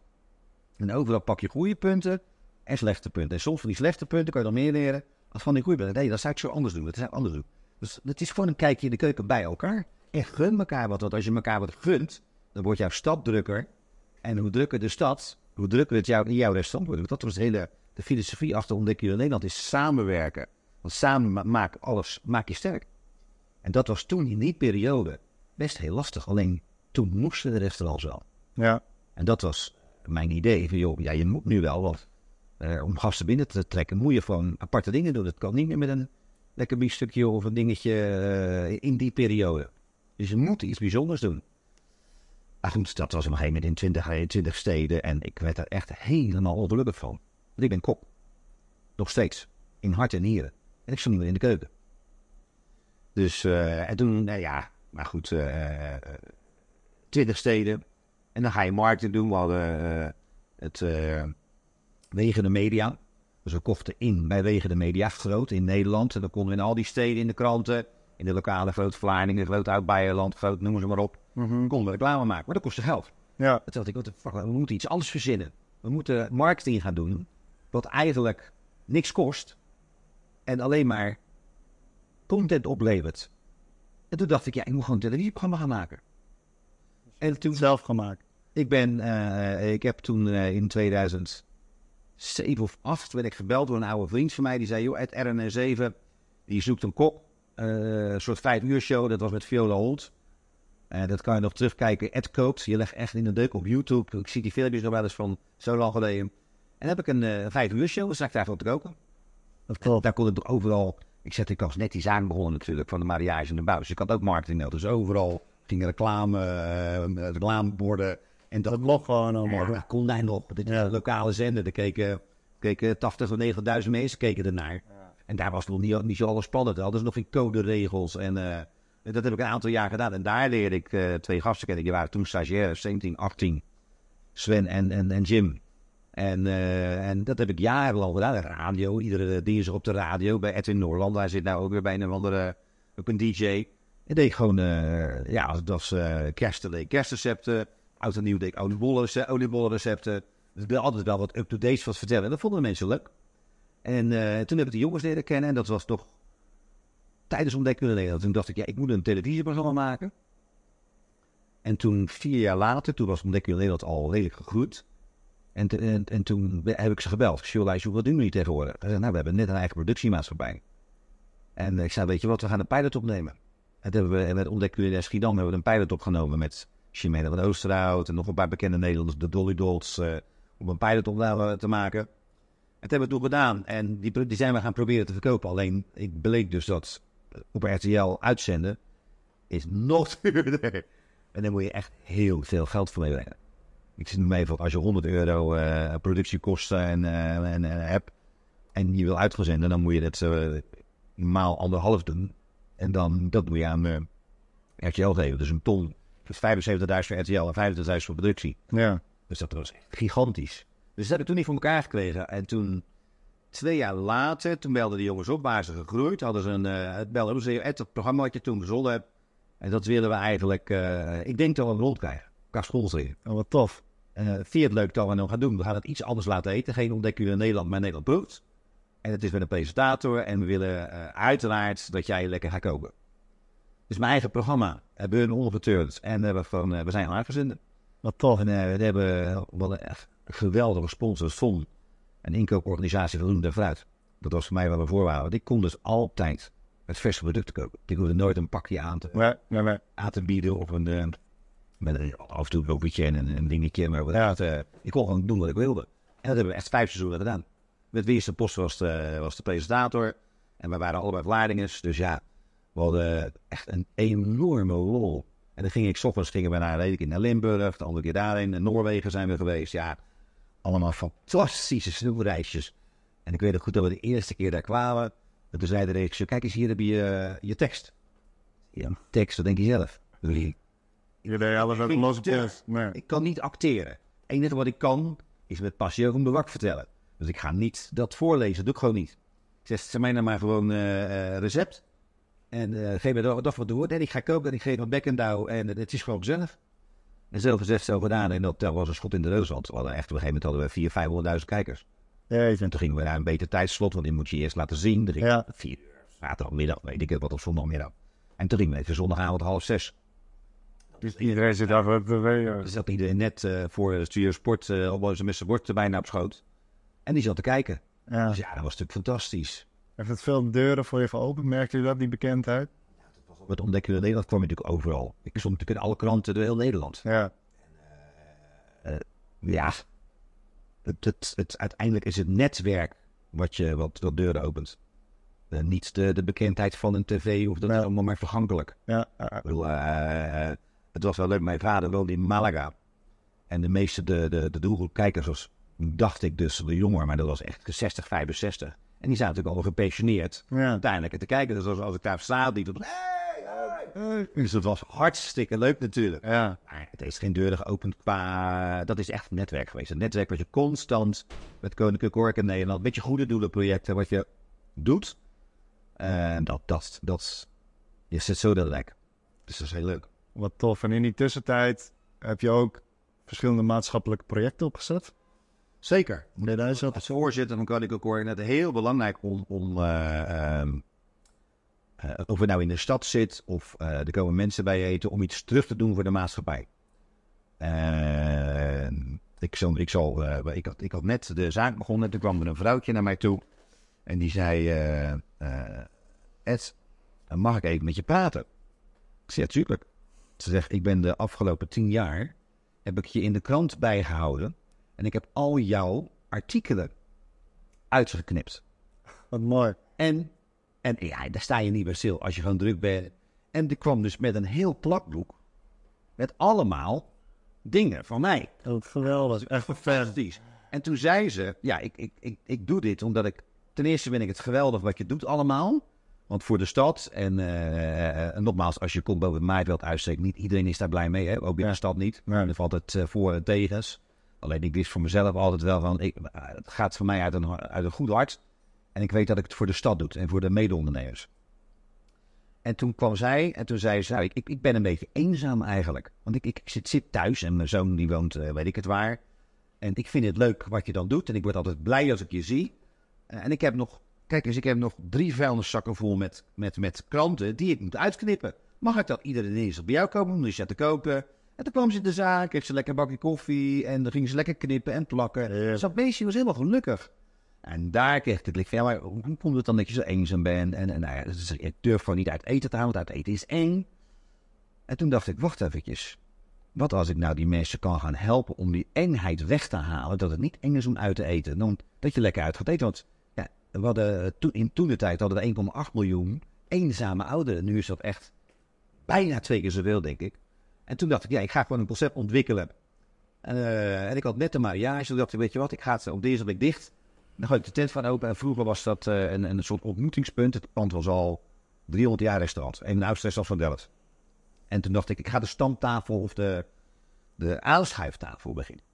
En overal pak je goede punten en slechte punten. En soms van die slechte punten kan je dan meer leren als van die goede punten. Nee, dat zou ik zo anders doen. Dat zou ik anders doen. Dus het is gewoon een kijkje in de keuken bij elkaar. En gun elkaar wat. Want als je elkaar wat gunt, dan wordt jouw stad drukker. En hoe drukker de stad, hoe drukker het jou, in jouw restaurant wordt. Dat was de hele de filosofie achter Ontdekken in Nederland, is samenwerken. Want samen ma- maak alles, maak je sterk. En dat was toen in die periode best heel lastig. Alleen toen moesten de restaurants wel. Ja. En dat was mijn idee. Van, joh, ja, je moet nu wel, want eh, om gasten binnen te trekken, moet je gewoon aparte dingen doen. Dat kan niet meer met een lekker biefstukje of een dingetje eh, in die periode. Dus je moet iets bijzonders doen. Maar goed, dat was op een gegeven moment in 20, eh, 20 steden en ik werd er echt helemaal ongelukkig van. Want ik ben kok. Nog steeds. In hart en nieren. En ik stond niet meer in de keuken. Dus, eh, en toen, nou ja, maar goed, eh, eh, 20 steden. En dan ga je marketing doen. We hadden eh, het eh Wegen de Media. Dus we kochten in bij Wegen de Media, groot in Nederland. En dan konden we in al die steden in de kranten, in de lokale Groot Vlaardingen, Groot Oud-Beierland, Groot, noem ze maar op. Konden we reclame maken. Maar dat kostte geld. Ja. Toen dacht ik, fuck, we moeten iets anders verzinnen. We moeten marketing gaan doen, wat eigenlijk niks kost en alleen maar content oplevert. En toen dacht ik, ja, ik moet gewoon een televisieprogramma gaan maken. En toen Zelf gemaakt. ik ben, eh, ik heb toen eh, in 2007 of 8 werd ik gebeld door een oude vriend van mij. Die zei, joh, Ed RN7, die zoekt een kok. Eh, een soort vijf uur show, dat was met Viola Holt. Eh, dat kan je nog terugkijken. Ed kookt, je legt echt in de deuk op YouTube. Ik zie die filmpjes nog wel eens van zo lang geleden. En dan heb ik een eh, vijf uur show, sta ik daar voor te koken. Dat klopt. Daar kon ik overal. Ik zette ik was net die zaak begonnen natuurlijk van de mariage en de bouw. Dus ik had ook marketing nodig. Dus overal ging reclame, eh reclameborden. En dat blog gewoon allemaal. ja, kon hij nog. Dit is een lokale zender. Daar keken, keken 80 of 90.000 mensen keken ernaar. En daar was nog niet, niet zo alles spannend. Hadden ze nog geen code-regels. En eh, dat heb ik een aantal jaar gedaan. En daar leerde ik eh, twee gasten kennen. Die waren toen stagiaires, 17, 18. Sven en, en, en Jim. En, eh, en dat heb ik jarenlang gedaan. Radio, iedere dinsdag op de radio. Bij Edwin Noorland. Hij zit nou ook weer bij een andere, ook een DJ. En deed ik gewoon, ja, dat was kerst, deed ik kerstrecepten. Oud en nieuw deed ik oliebollen, oliebollenrecepten. Dus ik wil altijd wel wat up-to-date wat vertellen. En dat vonden de mensen leuk. En eh, toen heb ik de jongens leren kennen. En dat was toch tijdens ontdekken in Nederland. Toen dacht ik, ja, ik moet een televisieprogramma maken. En toen, vier jaar later, toen was ontdekken in Nederland al redelijk gegroeid. En, en, en toen heb ik ze gebeld. Luister, wat doen jullie tegenwoordig? Hij zei, nou, we hebben net een eigen productiemaatschappij. En ik zei, weet je wat, we gaan een pilot opnemen. En toen hebben we met Ontdekken in Schiedam hebben we een pilot opgenomen met Chimene van Oosterhout en nog een paar bekende Nederlanders, de Dolly Dolls, eh, om een pilot opname te maken. Dat hebben we toen gedaan. En die, die zijn we gaan proberen te verkopen. Alleen, ik bleek dus dat op RTL uitzenden is nog [LAUGHS] duurder. En daar moet je echt heel veel geld voor meebrengen. Ik zit nu mee van als je 100 euro eh, productiekosten en, eh, en, en hebt en je wil uitgezenden, dan moet je dat eh, maal anderhalf doen. En dan dat moet je aan eh, RTL geven. Dus een ton. Dus 75.000 voor RTL en 25.000 voor productie. Ja. Dus dat was gigantisch. Dus dat heb ik toen niet voor elkaar gekregen. En toen, twee jaar later, toen belden de jongens op, waren ze gegroeid. Hadden ze een, eh het belden, ze het programma wat je toen verzonnen hebt. En dat willen we eigenlijk, eh, ik denk dat we hem rondkrijgen. Qua schoolserie. Oh, wat tof. Uh, vind je het leuk dat we dan gaan doen? We gaan het iets anders laten eten. Geen ontdekken u in Nederland, maar Nederland proeft. En het is met een presentator. En we willen uh, uiteraard dat jij lekker gaat koken. Dus mijn eigen programma hebben we een ongeturnd. En we, van, we zijn al uitgezonden. Wat tof. En we hebben wel echt geweldige sponsor, Von. Een inkooporganisatie van en Fruit. Dat was voor mij wel een voorwaarde. Want ik kon dus altijd met verse producten kopen. Ik hoefde nooit een pakje aan te, nee, nee, nee. aan te bieden of een, uh, met een, af en toe een rooketje en een, een dingetje. Maar ja. uh, ik kon gewoon doen wat ik wilde. En dat hebben we echt vijf seizoenen gedaan. Met Weerste Post was de, was de presentator. En we waren allebei Vlaardingers. Dus ja, we hadden echt een enorme rol. En dan ging ik, s ochtends gingen we naar, weet ik, naar Limburg, de andere keer daarin. In Noorwegen zijn we geweest. Ja, allemaal fantastische snoepreisjes. En ik weet nog goed dat we de eerste keer daar kwamen. En toen zei de regisseur, kijk eens, hier heb je je tekst. Ja, tekst, dat denk je zelf. Je deed alles uit losse post. Nee. Ik kan niet acteren. Het enige wat ik kan, is met passie over mijn wak vertellen. Dus ik ga niet dat voorlezen, dat doe ik gewoon niet. Ik zeg, ze mij nou maar gewoon uh, uh, recept. En uh, geef me dat wat door. En ik ga koken en ik geef een bek en douw. En het is gewoon zelf. En zo gezegd, zo gedaan. En dat, dat was een schot in de. Want we hadden echt, op een gegeven moment hadden we 400.000, 500.000 kijkers. Jeetje. En toen gingen we naar een beter tijdslot. Want die moet je eerst laten zien. Ja. vier uur, zaterdagmiddag, weet ik het wat, op zondagmiddag. En toen ging we even zondagavond half zes. Dus iedereen zit daar voor tv. ja. Er zat iedereen net eh, voor de Studio Sport uh, op zijn zijn bord bijna op schoot. En die zat te kijken. Ja. Dus ja, dat was natuurlijk fantastisch. Heeft het veel deuren voor je geopend? Merkte je dat, die bekendheid? Het ontdekken in Nederland kwam je natuurlijk overal. Ik stond natuurlijk in alle kranten door heel Nederland. Ja. Ja, het, het, het, uiteindelijk is het netwerk wat je wat, wat deuren opent. Eh, niet de, de bekendheid van een tv of dat is allemaal maar vergankelijk. Ja. ja. Ik bedoel, eh, het was wel leuk. Mijn vader woonde in Malaga. En de meeste de, de, de doelgroep kijkers was, dacht ik dus, de jonger, maar dat was echt 60, 65. En die zaten natuurlijk al gepensioneerd. Ja. Uiteindelijk te kijken. Dus als, als ik daar sta, die dan. Hey. Dus dat was hartstikke leuk natuurlijk. Ja. Maar het heeft geen deuren geopend qua... Dat is echt een netwerk geweest. Een netwerk wat je constant met Koninklijke Horeca Nederland... met je goede doelenprojecten wat je doet. En dat, dat, dat... Je zit zo dat lek. Dus dat is heel leuk. Wat tof. En in die tussentijd heb je ook verschillende maatschappelijke projecten opgezet. Zeker. Nee, daar is dat. Als voorzitter van Koninklijke Horeca net heel belangrijk om... om eh, ehm, eh, of het nou in de stad zit of eh, er komen mensen bij eten... om iets terug te doen voor de maatschappij. En ik, zal, ik, zal, eh, ik, had, ik had net de zaak begonnen. en Toen kwam er een vrouwtje naar mij toe. En die zei: Ed, mag ik even met je praten? Ik zei: Ja, tuurlijk. Ze zegt: Ik ben de afgelopen tien jaar. heb ik je in de krant bijgehouden. En ik heb al jouw artikelen uitgeknipt. Wat mooi. En, en ja, daar sta je niet bij stil als je gewoon druk bent. En die kwam dus met een heel plakboek. Met allemaal dingen van mij. Is geweldig. Echt fan. Fantastisch. En toen zei ze, ja, ik, ik, ik, ik doe dit omdat ik... Ten eerste vind ik het geweldig wat je doet allemaal. Want voor de stad, en, eh, en nogmaals, als je komt boven het maaiveld uitsteekt, niet iedereen is daar blij mee. Hè? Ook in de stad niet. Er valt het eh, voor en tegens. Alleen ik wist voor mezelf altijd wel van, ik, eh, het gaat voor mij uit een, uit een goed hart. En ik weet dat ik het voor de stad doe en voor de mede-ondernemers. En toen kwam zij en toen zei ze, nou, ik, ik, ben een beetje eenzaam eigenlijk. Want ik, ik, zit, zit thuis en mijn zoon die woont, eh, weet ik het waar. En ik vind het leuk wat je dan doet. En ik word altijd blij als ik je zie. Eh, en ik heb nog, kijk eens, ik heb nog drie vuilniszakken vol met, met, met kranten die ik moet uitknippen. Mag ik dat iedere dinsdag bij jou komen om die te koken? En toen kwam ze in de zaak, heeft ze lekker een bakje koffie en dan ging ze lekker knippen en plakken. Ja. Dus dat meisje was helemaal gelukkig. En daar kreeg ik het licht van, ja, maar hoe komt het dan dat je zo eenzaam bent? En, en nou ja, dus ik durf gewoon niet uit eten te halen, want uit eten is eng. En toen dacht ik, wacht eventjes. Wat als ik nou die mensen kan gaan helpen om die engheid weg te halen? Dat het niet eng is om uit te eten. Dan dat je lekker uit gaat eten. Want ja, hadden, toen, in toen de tijd hadden we 1,8 miljoen eenzame ouderen. Nu is dat echt bijna twee keer zoveel, denk ik. En toen dacht ik, ja, ik ga gewoon een concept ontwikkelen. En, eh, ik had net een mariage. Toen dacht ik, weet je wat, ik ga het op deze week dicht. Dan gooi ik de tent van open. En vroeger was dat eh, een, een soort ontmoetingspunt. Het pand was al 300 jaar restaurant. Een van de oudste restaurants van Delft. En toen dacht ik, ik ga de stamtafel of de, de aanschuiftafel beginnen.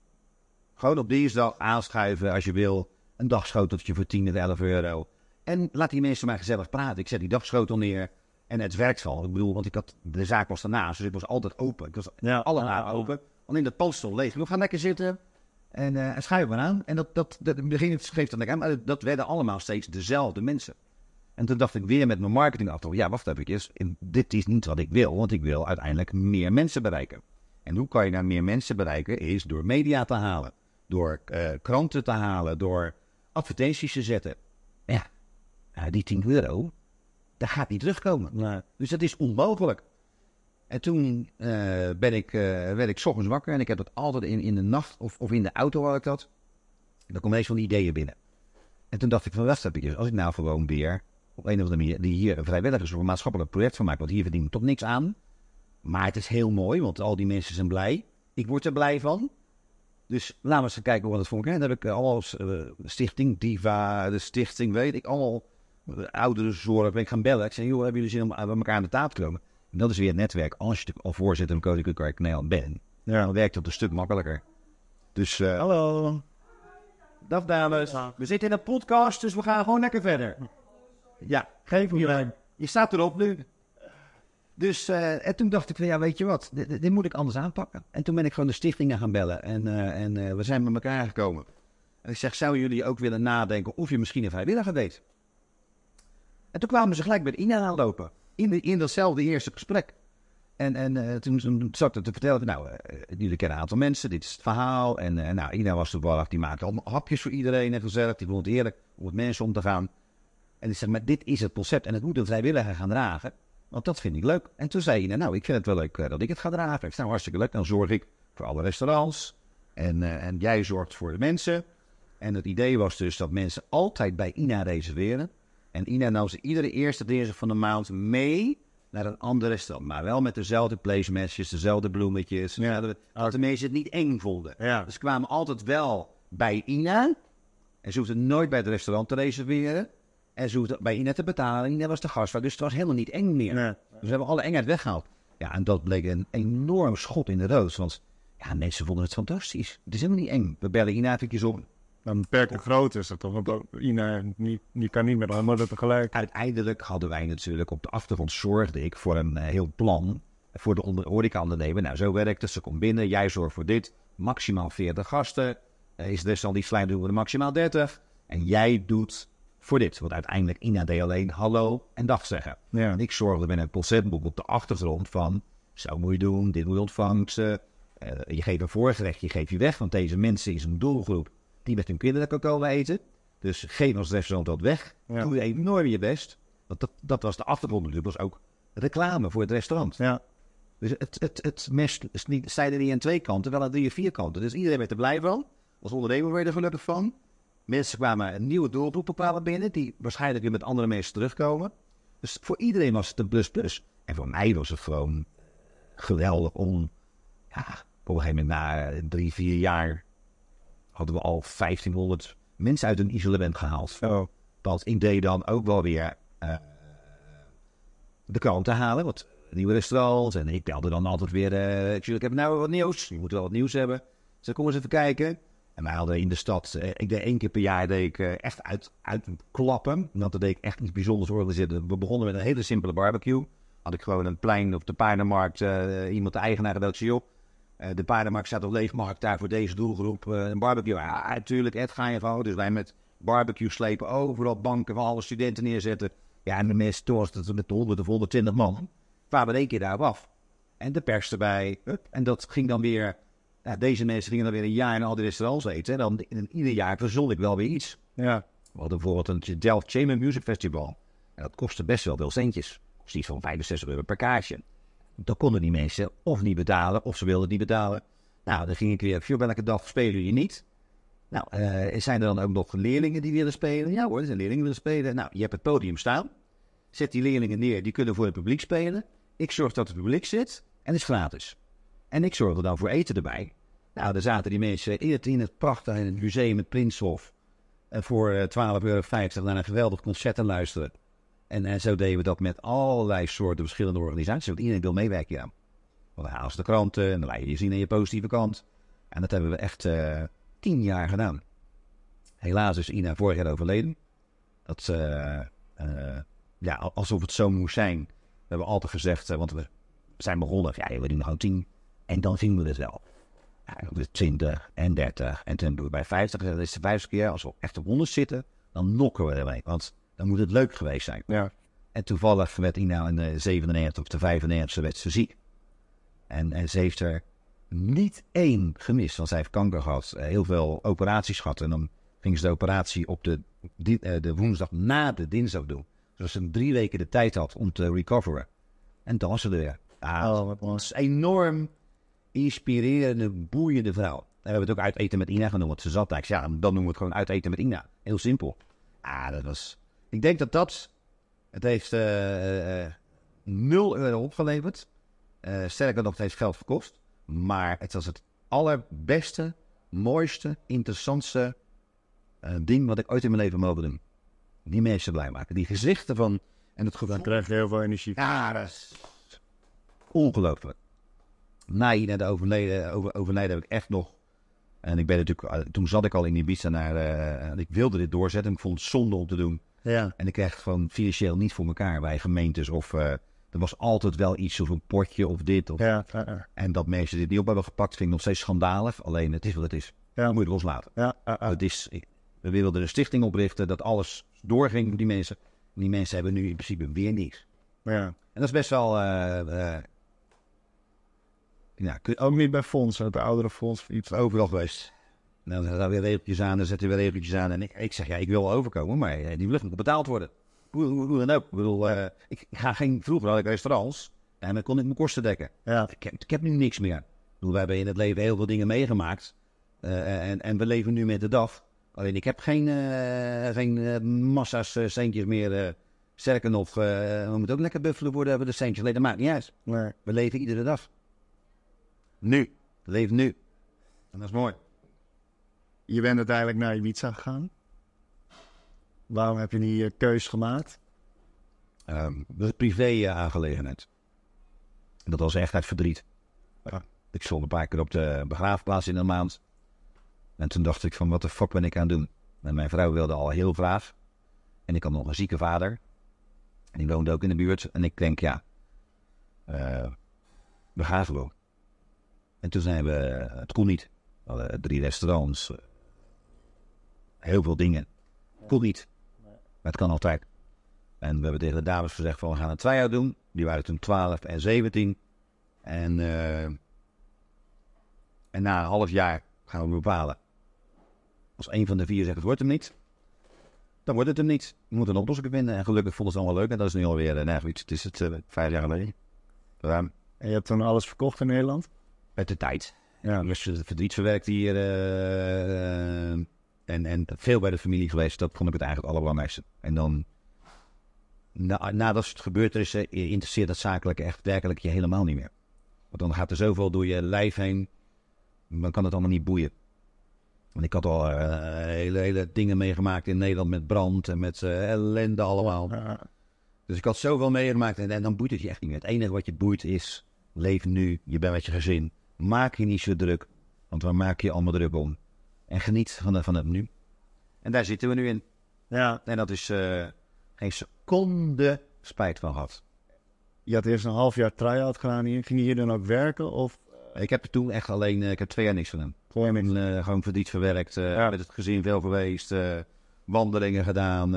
Gewoon op dinsdag aanschuiven als je wil. Een dagschoteltje voor 10 of 11 euro. En laat die mensen maar gezellig praten. Ik zet die dagschotel neer. En het werkt al. Ik bedoel, want ik had, de zaak was daarnaast. Dus ik was altijd open. Ik was Ja. alle open. Alleen dat pand stond leeg. Ik wil, ga lekker zitten. En, eh en schuif maar aan. En dat, dat, dat, in het begin geeft dat lekker aan. Maar dat werden allemaal steeds dezelfde mensen. En toen dacht ik weer met mijn marketing af. Ja, wacht even. In, dit is niet wat ik wil. Want ik wil uiteindelijk meer mensen bereiken. En hoe kan je nou meer mensen bereiken? Is door media te halen. Door eh, kranten te halen. Door advertenties te zetten. Ja, nou, die 10 euro, dat gaat niet terugkomen. Nee. Dus dat is onmogelijk. En toen eh, ben ik, eh, werd ik ochtends wakker en ik heb dat altijd in, in de nacht of, of in de auto had ik dat. En dan komen ineens van ideeën binnen. En toen dacht ik van, wacht even, als ik nou gewoon weer op een of andere manier die hier een vrijwilligers of een maatschappelijk project van maak, want hier verdien ik toch niks aan. Maar het is heel mooi, want al die mensen zijn blij. Ik word er blij van. Dus laten we eens kijken wat het voor elkaar. Dan heb ik eh, allemaal stichting Diva, de stichting, weet ik, allemaal uh, ouderenzorg. Ben ik gaan bellen. Ik zei, joh, hebben jullie zin om bij elkaar aan de tafel te komen? En dat is weer het netwerk. Als je al voorzitter van Koninklijke Nederland bent, Ja. dan werkt dat een stuk makkelijker. Dus, eh Hallo. dag dames. We zitten in een podcast, dus we gaan gewoon lekker verder. Ja, Geen probleem. je staat erop nu. Dus eh, en toen dacht ik van ja, weet je wat, dit, moet ik anders aanpakken. En toen ben ik gewoon de stichtingen gaan bellen en, eh, en eh, we zijn met elkaar gekomen. En ik zeg, zouden jullie ook willen nadenken of je misschien een vrijwilliger deed? En toen kwamen ze gelijk met Ina aanlopen. In, in datzelfde eerste gesprek. En, en eh, toen, zat ik te vertellen, nou, eh, jullie kennen een aantal mensen, dit is het verhaal. En eh, nou, Ina was toevallig, die maakte allemaal hapjes voor iedereen en gezellig. Die vond het heerlijk om met mensen om te gaan. En ik zeg, maar dit is het concept en het moet een vrijwilliger gaan dragen. Want dat vind ik leuk. En toen zei Ina, nou, ik vind het wel leuk eh, dat ik het ga dragen. Ik zei, nou, hartstikke leuk. Dan zorg ik voor alle restaurants. En, eh, en jij zorgt voor de mensen. En het idee was dus dat mensen altijd bij Ina reserveren. En Ina nam ze iedere eerste dinsdag van de maand mee naar een ander restaurant. Maar wel met dezelfde placemessages, dezelfde bloemetjes. Ja. Dat, de mensen het niet eng vonden. Ja. Dus ze kwamen altijd wel bij Ina. En ze hoefden nooit bij het restaurant te reserveren. En ze hoefden bij Ina te betalen. Ina was de gastvrouw, dus het was helemaal niet eng meer. Nee. Dus we hebben alle engheid weggehaald. Ja, en dat bleek een enorm schot in de roos. Want ja, mensen vonden het fantastisch. Het is helemaal niet eng. We bellen Ina eventjes op. Dan beperkte grootte is dat toch? Want Ina niet, die kan niet met haar moeder tegelijk. Uiteindelijk hadden wij natuurlijk op de achtergrond zorgde ik voor een eh, heel plan voor de onder- horeca-ondernemer. Nou, zo werkt het. Ze komt binnen, jij zorgt voor dit. Maximaal 40 gasten. Eh, is het restaurant die klein, doen we er maximaal 30. En jij doet voor dit. Want uiteindelijk Ina deed alleen hallo en dag zeggen. Ja. En ik zorgde met een conceptboek op de achtergrond van... Zo moet je doen, dit moet je ontvangsten. Eh, je geeft een voorgerecht, je geeft je weg. Want deze mensen is een doelgroep die met hun kinderen kan komen eten. Dus geef als restaurant dat weg. Ja. Doe enorm je best. Want dat, dat was de achtergrond natuurlijk. was ook reclame voor het restaurant. Ja. Dus het, het, het mes is niet, zijn er niet aan twee kanten, wel aan drie of vier kanten. Dus iedereen werd er blij van. Als ondernemer werd er gelukkig van. Mensen kwamen een nieuwe doelgroepen kwamen binnen, die waarschijnlijk weer met andere mensen terugkomen. Dus voor iedereen was het een plus plus. En voor mij was het gewoon geweldig om, ja, op een gegeven moment na drie, vier jaar hadden we al 1500 mensen uit een isolement gehaald. Oh. Dat idee dan ook wel weer eh, de te halen. Want nieuwe restaurants. En ik belde dan altijd weer. eh ik, ik heb nou wat nieuws. Je moet wel wat nieuws hebben. Dus dan kom eens even kijken. En wij hadden in de stad. eh, ik deed één keer per jaar deed ik, echt uit, uitklappen. Want dan deed ik echt iets bijzonders organiseren. We begonnen met een hele simpele barbecue. Had ik gewoon een plein op de paardenmarkt. iemand de eigenaar zei, joh, eh, de paardenmarkt staat op leefmarkt daar voor deze doelgroep. eh, een barbecue. Ja, natuurlijk. Ed ga je gewoon. Dus wij met barbecue slepen overal banken van alle studenten neerzetten. Ja, en de mensen het met 100 of 120 man. Kwamen in één keer daarop af. En de pers erbij. En dat ging dan weer. Ja, deze mensen gingen dan weer een jaar in al die restaurants eten. En dan in ieder jaar verzon ik wel weer iets. Ja. We hadden bijvoorbeeld een Delft Chamber Music Festival. En dat kostte best wel veel centjes. Iets van 65 euro per kaartje. Dan konden die mensen of niet betalen, of ze wilden niet betalen. Nou, dan ging ik weer, joh, welke dag spelen jullie niet? Nou, eh, zijn er dan ook nog leerlingen die willen spelen? Ja hoor, er zijn leerlingen die willen spelen. Nou, je hebt het podium staan. Zet die leerlingen neer, die kunnen voor het publiek spelen. Ik zorg dat het publiek zit en het is gratis. En ik zorg er dan voor eten erbij. Nou, daar zaten die mensen in het, in het prachtige in het museum, het Prinshof. eh, voor eh, 12,50 euro naar een geweldig concert te luisteren. En, en zo deden we dat met allerlei soorten verschillende organisaties. Want iedereen wil meewerken, ja. Want dan halen ze de kranten en dan laat je je zien aan je positieve kant. En dat hebben we echt eh, tien jaar gedaan. Helaas is Ina vorig jaar overleden. Dat, eh, eh, ja, alsof het zo moest zijn. We hebben altijd gezegd, eh, want we zijn begonnen, ja, we doen gewoon tien. En dan zien we het wel. Ja, de 20 en 30. En toen doen we bij 50. Dat is de 50 keer. Als we echt op 100 zitten, dan nokken we ermee. Want dan moet het leuk geweest zijn. Ja. En toevallig werd Ina in de 97 of de 95 werd ze ziek. En, en ze heeft er niet één gemist. Want zij heeft kanker gehad. eh, Heel veel operaties gehad. En dan ging ze de operatie op de, eh, de woensdag na de dinsdag doen. Zodat ze drie weken de tijd had om te recoveren. En dan was ze er weer. Ja, Oh, een enorm inspirerende, boeiende vrouw. En we hebben het ook uit eten met Ina genoemd. Want ze zat daar. Ja, dan noemen we het gewoon uit eten met Ina. Heel simpel. Ah, dat was... Ik denk dat dat... Het heeft eh, eh, 0 euro opgeleverd. Eh, sterker nog, het heeft geld gekost. Maar het was het allerbeste, mooiste, interessantste ding wat ik ooit in mijn leven mogen doen. Die mensen blij maken. Die gezichten van... En het gevoel Dan krijg je heel veel energie. ja, dat is ongelooflijk. Na Ina de overleden, over, overlijden heb ik echt nog... En ik ben natuurlijk... Toen zat ik al in Ibiza naar... en ik wilde dit doorzetten. Ik vond het zonde om te doen. Ja. En ik kreeg het gewoon financieel niet voor elkaar bij gemeentes. Of eh, er was altijd wel iets of een potje of dit. Of, Ja. Ja. Ja. En dat mensen dit niet op hebben gepakt vind ik nog steeds schandalig. Alleen het is wat het is. Ja. Moet je loslaten. Ja. Het is, we wilden een stichting oprichten dat alles doorging voor die mensen. Die mensen hebben nu in principe weer niks. Ja. En dat is best wel... eh, eh, ja, kun- Ook niet bij Fons, het oudere Fonds. Iets. overal geweest. Dan zetten we weer regeltjes aan, dan zetten we weer regeltjes aan. En ik, ik zeg, ja, ik wil overkomen, maar eh, die lucht moet betaald worden. Hoe, hoe, hoe dan ook. Ik bedoel, eh, ik, ga geen... Vroeger had ik restaurants en dan kon ik mijn kosten dekken. Ja. Ik heb, ik heb nu niks meer. Ik bedoel, we hebben in het leven heel veel dingen meegemaakt. Eh, en, en we leven nu met de DAF. Alleen ik heb geen, eh, geen massa's centjes meer. sterker nog, we moeten ook lekker buffelen worden. Hebben we de centjes. Alleen dat maakt niet uit. Nee. We leven iedere dag. Nu. We leven nu. En dat is mooi. Je bent uiteindelijk naar Ibiza gegaan. Waarom heb je die eh, keus gemaakt? Ehm, dat is een privé-aangelegenheid. Dat was echt uit verdriet. Ja. Ik stond een paar keer op de begraafplaats in een maand. En toen dacht ik van, wat de fuck ben ik aan het doen? En mijn vrouw wilde al heel graag. En ik had nog een zieke vader. En die woonde ook in de buurt. En ik denk, ja, eh, we gaan gewoon. En toen zijn we, het kon niet. We hadden drie restaurants. Heel veel dingen. Kon niet. Maar het kan altijd. En we hebben tegen de dames gezegd van we gaan een try-out doen. Die waren toen 12 en 17. En, eh, en na een half jaar gaan we bepalen. Als een van de vier zegt het wordt hem niet. Dan wordt het hem niet. We moeten een oplossing vinden. En gelukkig vonden ze het allemaal leuk. En dat is nu alweer, nou, iets, het is het eh, vijf jaar geleden. Ruim. En je hebt toen alles verkocht in Nederland? Met de tijd. Ja. Was het verdriet verwerkt hier. En, en veel bij de familie geweest. Dat vond ik het eigenlijk allerbelangrijkste. En dan, na, nadat het gebeurd is, eh, interesseert dat zakelijk echt werkelijk je helemaal niet meer. Want dan gaat er zoveel door je lijf heen. Dan kan het allemaal niet boeien. Want ik had al eh, hele, hele dingen meegemaakt in Nederland met brand en met eh, ellende allemaal. Ja. Dus ik had zoveel meegemaakt en, en dan boeit het je echt niet meer. Het enige wat je boeit is, leef nu, je bent met je gezin. Maak je niet zo druk, want waar maak je allemaal druk om? En geniet van, de, van het nu. En daar zitten we nu in. ja. En dat is eh, geen seconde spijt van gehad. Je had eerst een half jaar try-out gedaan hier. Ging je hier dan ook werken? Of Ik heb toen echt alleen, eh, ik heb twee jaar niks gedaan. gewoon niks? Eh, gewoon verdriet verwerkt, Ja. met het gezin veel geweest, wandelingen gedaan.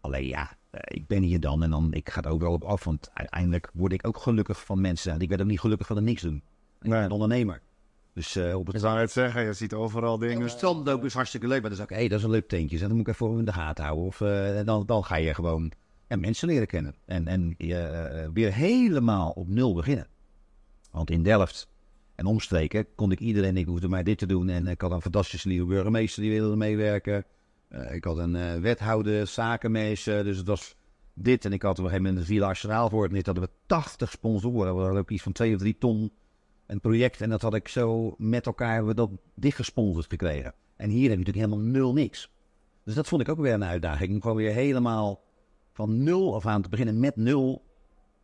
alleen ja, ik ben hier dan en dan, ik ga er ook wel op af, want uiteindelijk word ik ook gelukkig van mensen. Ik werd ook niet gelukkig van het niks doen. Ik ben Nee. een ondernemer. Dus eh, op het Ik zou het zeggen, je ziet overal dingen. het lopen is hartstikke leuk, maar dan zeg ik, hé, dat is een leuk tentje. En dan moet ik even in de gaten houden. Of eh, en dan, dan ga je gewoon ja, mensen leren kennen. En, en eh, weer helemaal op nul beginnen. Want in Delft en omstreken kon ik iedereen, ik hoefde maar dit te doen. En ik had een fantastische nieuwe burgemeester die wilde meewerken. Eh, ik had een eh, wethouder, zakenmeester. Dus het was dit. En ik had op een gegeven moment een Villa Arsenaal voor het. En dit hadden we 80 sponsoren. We hadden ook iets van 2 of 3 ton een project. En dat had ik zo met elkaar hebben we dat dichtgesponsord gekregen. En hier heb je natuurlijk helemaal nul niks. Dus dat vond ik ook weer een uitdaging. Om gewoon weer helemaal van nul af aan te beginnen met nul.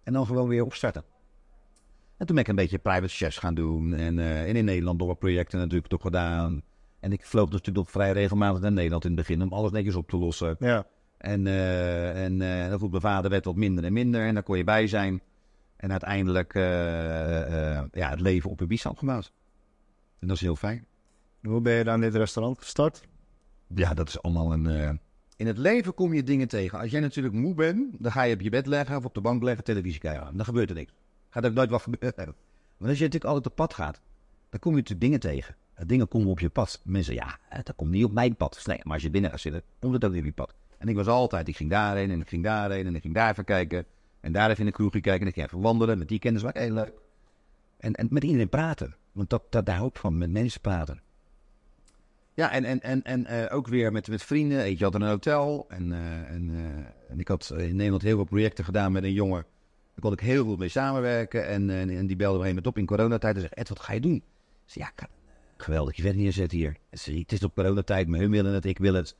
En dan gewoon weer opstarten. En toen ben ik een beetje private chefs gaan doen. En, eh, en in Nederland wat projecten natuurlijk toch gedaan. En ik vloog dus natuurlijk nog vrij regelmatig naar Nederland in het begin. Om alles netjes op te lossen. Ja. En, eh en eh, dat mijn vader werd wat minder en minder. En daar kon je bij zijn. En uiteindelijk eh, eh, ja, het leven op Ibiza opgebouwd. En dat is heel fijn. Hoe ben je dan dit restaurant gestart? Ja, dat is allemaal een... eh, In het leven kom je dingen tegen. Als jij natuurlijk moe bent, dan ga je op je bed leggen of op de bank leggen, televisie kijken. Dan gebeurt er niks. Gaat ook nooit wat gebeuren. [LAUGHS] Maar als je natuurlijk altijd op pad gaat, dan kom je natuurlijk dingen tegen. En dingen komen op je pad. Mensen, ja, dat komt niet op mijn pad. Nee, maar als je binnen gaat zitten, komt het ook niet op je pad. En ik was altijd, ik ging daarheen en ik ging daarheen en ik ging daar even kijken. En daar even in de kroegje kijken en ik even wandelen. Met die kennis ik heel leuk. En, en met iedereen praten. Want dat, dat, daar hou ik van, met mensen praten. Ja, en, en, en, en eh, ook weer met, met vrienden. Eentje had een hotel. En, eh, en, eh, en ik had in Nederland heel veel projecten gedaan met een jongen. Daar kon ik heel veel mee samenwerken. En, en, die belde me een moment op in coronatijd. En zei, Ed, wat ga je doen? Ik zei, ja, eh, geweldig event neerzetten hier. Hij zei, het is op coronatijd, maar hun willen het, ik wil het.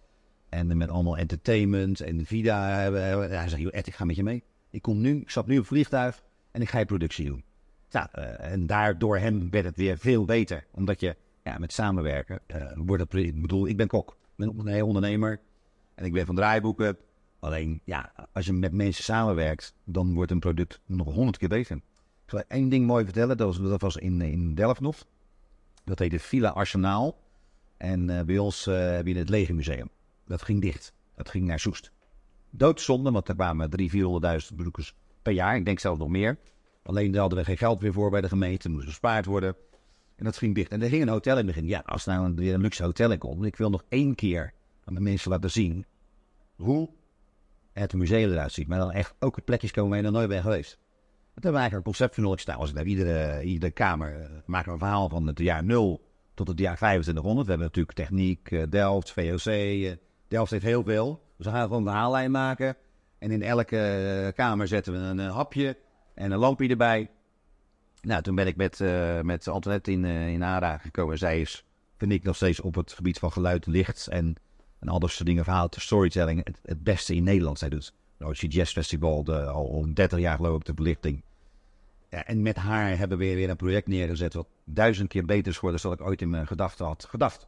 En met allemaal entertainment en Vida. Hij zei, Ed, ik ga met je mee. Ik kom nu, ik stap nu op vliegtuig en ik ga je productie doen. Ja, eh, en daardoor hem werd het weer veel beter. Omdat je ja, met samenwerken eh, wordt het... Ik bedoel, ik ben kok. Ik ben een heel ondernemer. En ik ben van draaiboeken. Alleen, ja, als je met mensen samenwerkt, dan wordt een product nog honderd keer beter. Ik zal één ding mooi vertellen. Dat was, dat was in, in Delft nog. Dat heette Villa Arsenaal. En eh, bij ons eh, heb je het Legermuseum. Dat ging dicht. Dat ging naar Soest. Doodzonde, want er kwamen 300.000, 400.000 bezoekers per jaar. Ik denk zelfs nog meer. Alleen daar hadden we geen geld meer voor bij de gemeente, moest gespaard worden. En dat ging dicht. En er ging een hotel in het begin. Ja, als nou weer een luxe hotel in komt, ik wil nog één keer aan de mensen laten zien hoe het museum eruit ziet. Maar dan echt ook plekjes komen waar je nog nooit bent geweest. Dat hebben we eigenlijk een concept van staan. Ik naar iedere, iedere kamer uh, maken een verhaal van het jaar 0 tot het jaar 2500. We hebben natuurlijk techniek, uh, Delft, VOC. Uh, Delft heeft heel veel. Dus we gaan gewoon een verhaallijn maken. En in elke kamer zetten we een, hapje en een lampje erbij. Nou, toen ben ik met, met Antoinette in, in aanraking gekomen. Zij is, vind ik, nog steeds op het gebied van geluid, licht en, en al dat soort dingen, verhaal, storytelling, het, het beste in Nederland. Zij doet Noordse Jazz Festival, de, al, al 30 jaar geloof ik, de belichting. Ja, en met haar hebben we weer een project neergezet wat duizend keer beter is geworden dan ik ooit in mijn gedachten had gedacht.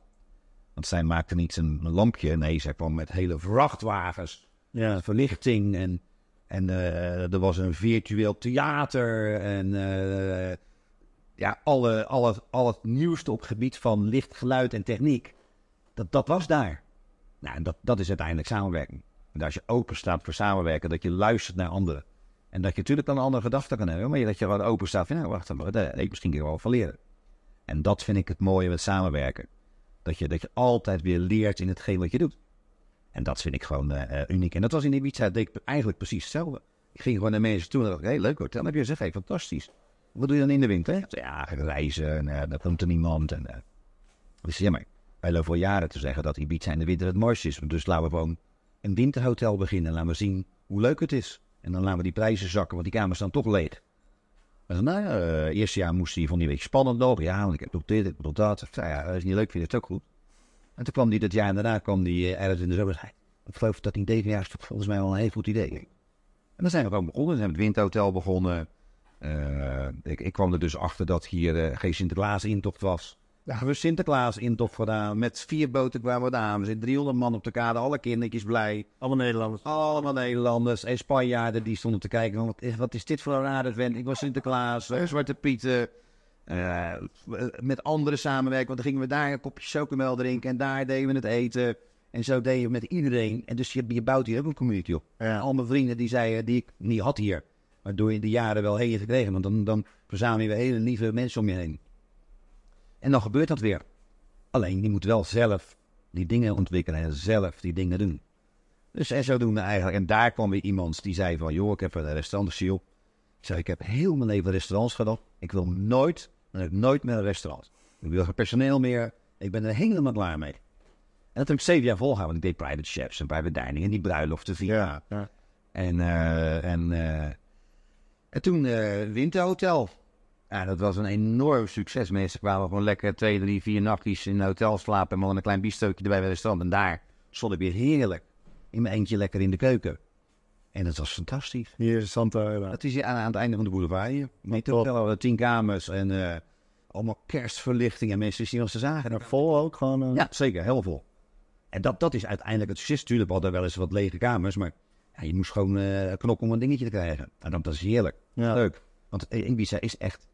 Want zij maakte niet een, lampje, nee, zij kwam met hele vrachtwagens, ja. verlichting en, en uh, er was een virtueel theater en uh, ja, alle, alle, al het nieuwste op het gebied van licht, geluid en techniek, dat, dat was daar. Nou, en dat, dat is uiteindelijk samenwerking. En als je open staat voor samenwerken, dat je luistert naar anderen. En dat je natuurlijk dan een andere gedachten kan hebben, maar dat je gewoon open staat van, nou wacht, maar, daar ik misschien wel van leren. En dat vind ik het mooie met samenwerken. Dat je, dat je altijd weer leert in hetgeen wat je doet. En dat vind ik gewoon uh, uniek. En dat was in Ibiza, deed ik eigenlijk precies hetzelfde. Ik ging gewoon naar mensen toe en dacht, hé, hey, leuk hotel. Dan heb je gezegd, hey, fantastisch. Wat doe je dan in de winter? Ja, reizen en uh, daar komt er niemand. En, uh. Dus ja, maar wij lopen al jaren te zeggen dat Ibiza in de winter het mooiste is. Dus laten we gewoon een winterhotel beginnen. Laten we zien hoe leuk het is. En dan laten we die prijzen zakken, want die kamers staan toch leeg. En nou ja, uh, eerste jaar moest hij, hij een beetje spannend lopen. Ja, want ik heb dit, ik bedoel dat. Nou ja, dat is niet leuk, vind het ook goed. En toen kwam hij dat jaar daarna, kwam hij uh, ergens in de zomer. Ik geloof dat hij deze jaar is volgens mij wel een heel goed idee. En dan zijn we gewoon begonnen. We zijn het Windhotel begonnen. Uh, ik, ik, kwam er dus achter dat hier geen Sinterklaas intocht was. Daar hebben we Sinterklaas intocht gedaan. Met vier boten kwamen we daar. We zitten 300 man op de kade. Alle kindertjes blij. Allemaal Nederlanders. Allemaal Nederlanders. En Spanjaarden die stonden te kijken. Wat, wat is dit voor een rare vent? Ik was Sinterklaas. Zwarte Pieten. Uh, met anderen samenwerken. Want dan gingen we daar een kopje chocomel drinken. En daar deden we het eten. En zo deden we met iedereen. En dus je, je bouwt hier ook een community op. Ja. Al mijn vrienden die zeiden, die ik niet had hier. Maar door in de jaren wel heen gekregen. Want dan, dan verzamel je hele lieve mensen om je heen. En dan gebeurt dat weer. Alleen, je moet wel zelf die dingen ontwikkelen en zelf die dingen doen. Dus en zodoende eigenlijk. En daar kwam weer iemand die zei van... joh, ik heb een restaurant, Ik zei, ik heb heel mijn leven restaurants gedaan. Ik wil nooit, nooit meer een restaurant. Ik wil geen personeel meer. Ik ben er helemaal klaar mee. En dat heb ik zeven jaar volgehouden. Ik deed private chefs en private dining en die bruiloften via. Ja, ja. En, uh, en, uh, en toen uh, Winterhotel. Ja, dat was een enorm succes. Mensen kwamen gewoon lekker twee, drie, vier nachtjes in een hotel slapen. En dan een klein bistootje erbij bij de strand. En daar stond ik weer heerlijk in mijn eentje lekker in de keuken. En dat was fantastisch. Hier is Santa Dat is aan, aan, het einde van de boulevard hier. Met hotel, tien kamers en uh, allemaal kerstverlichting. En mensen zien wat ze zagen. En vol ook gewoon? Uh... Ja, zeker. Heel vol. En dat, dat is uiteindelijk het succes. Tuurlijk hadden wel eens wat lege kamers. Maar ja, je moest gewoon uh, knokken om een dingetje te krijgen. En dat, dat is heerlijk. Ja. Leuk. Want Ibiza is echt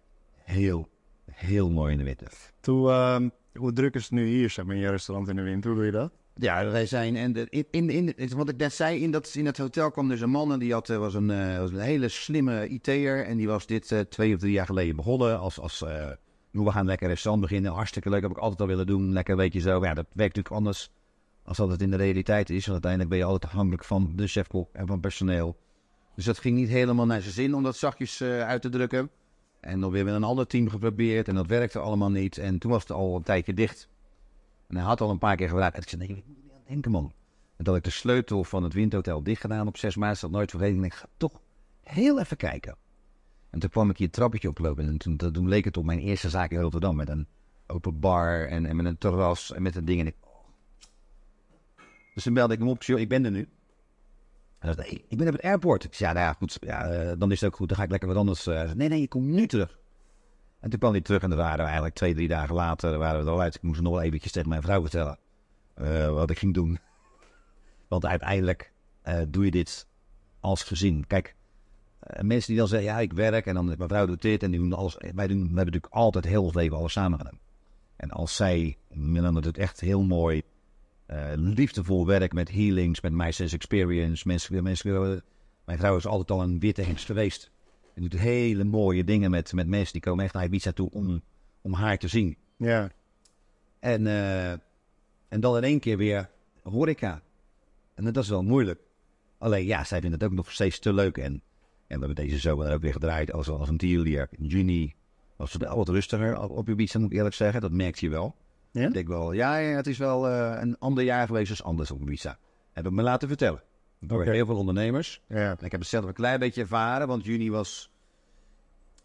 heel, heel mooi in de winter. Toen, uh, hoe druk is het nu hier, zeg maar, in je restaurant in de winter? Hoe doe je dat? Ja, wij zijn, en de, in, in, in, wat ik net zei, in dat, in het hotel kwam dus een man en die had, eh, was, een, uh, was een hele slimme IT'er. En die was dit uh, twee of drie jaar geleden begonnen als, als uh, we gaan lekker restaurant beginnen. Hartstikke leuk, heb ik altijd al willen doen. Lekker weet je zo, ja, dat werkt natuurlijk anders als dat het in de realiteit is. Want uiteindelijk ben je altijd afhankelijk van de chefkok en van personeel. Dus dat ging niet helemaal naar zijn zin om dat zachtjes uit te drukken. En dan weer met een ander team geprobeerd en dat werkte allemaal niet. En toen was het al een tijdje dicht. En hij had al een paar keer gevraagd. En ik zei, nee, ik moet niet aan denken, man. En dat ik de sleutel van het Windhotel dicht gedaan op 6 maart. Dat nooit vergeten. En ik ga toch heel even kijken. En toen kwam ik hier het trappetje oplopen. En toen, leek het op mijn eerste zaak in Rotterdam. Met een open bar en, en met een terras en met een ding. En ik. Dus toen belde ik hem op. Ik ben er nu. Ik ben op het airport. Ik zei, ja, nou goed, ja, uh, dan is het ook goed. Dan ga ik lekker wat anders. Uh, nee, nee, je komt nu terug. En toen kwam hij terug en dan waren we eigenlijk twee, drie dagen later waren we er al uit. Ik moest nog wel eventjes tegen mijn vrouw vertellen uh, wat ik ging doen. [LAUGHS] Want uiteindelijk doe je dit als gezin. Kijk, mensen die dan zeggen, ja, ik werk en dan mijn vrouw doet dit en die doen alles. Wij, doen, we hebben natuurlijk altijd heel ons leven alles samen gedaan. En als zij, dan het echt heel mooi eh, liefdevol werk met healings, met My Sense Experience. Mensen, mensen, mijn vrouw is altijd al een witte hengst geweest. En doet hele mooie dingen met, met mensen die komen echt naar Ibiza toe om, om haar te zien. Ja. En, eh, en dan in één keer weer horeca. En dat is wel moeilijk. Alleen ja, zij vinden het ook nog steeds te leuk. En, en we hebben deze zomer ook weer gedraaid als, als een dealer. In juni was het wel wat rustiger op op Ibiza, moet ik eerlijk zeggen. Dat merkte je wel. Ja? Ik denk wel, ja, ja, het is wel eh, een ander jaar geweest als anders op Ibiza. Heb ik me laten vertellen. Door heel veel ondernemers. Ja. En ik heb het zelf een klein beetje ervaren, want juni was...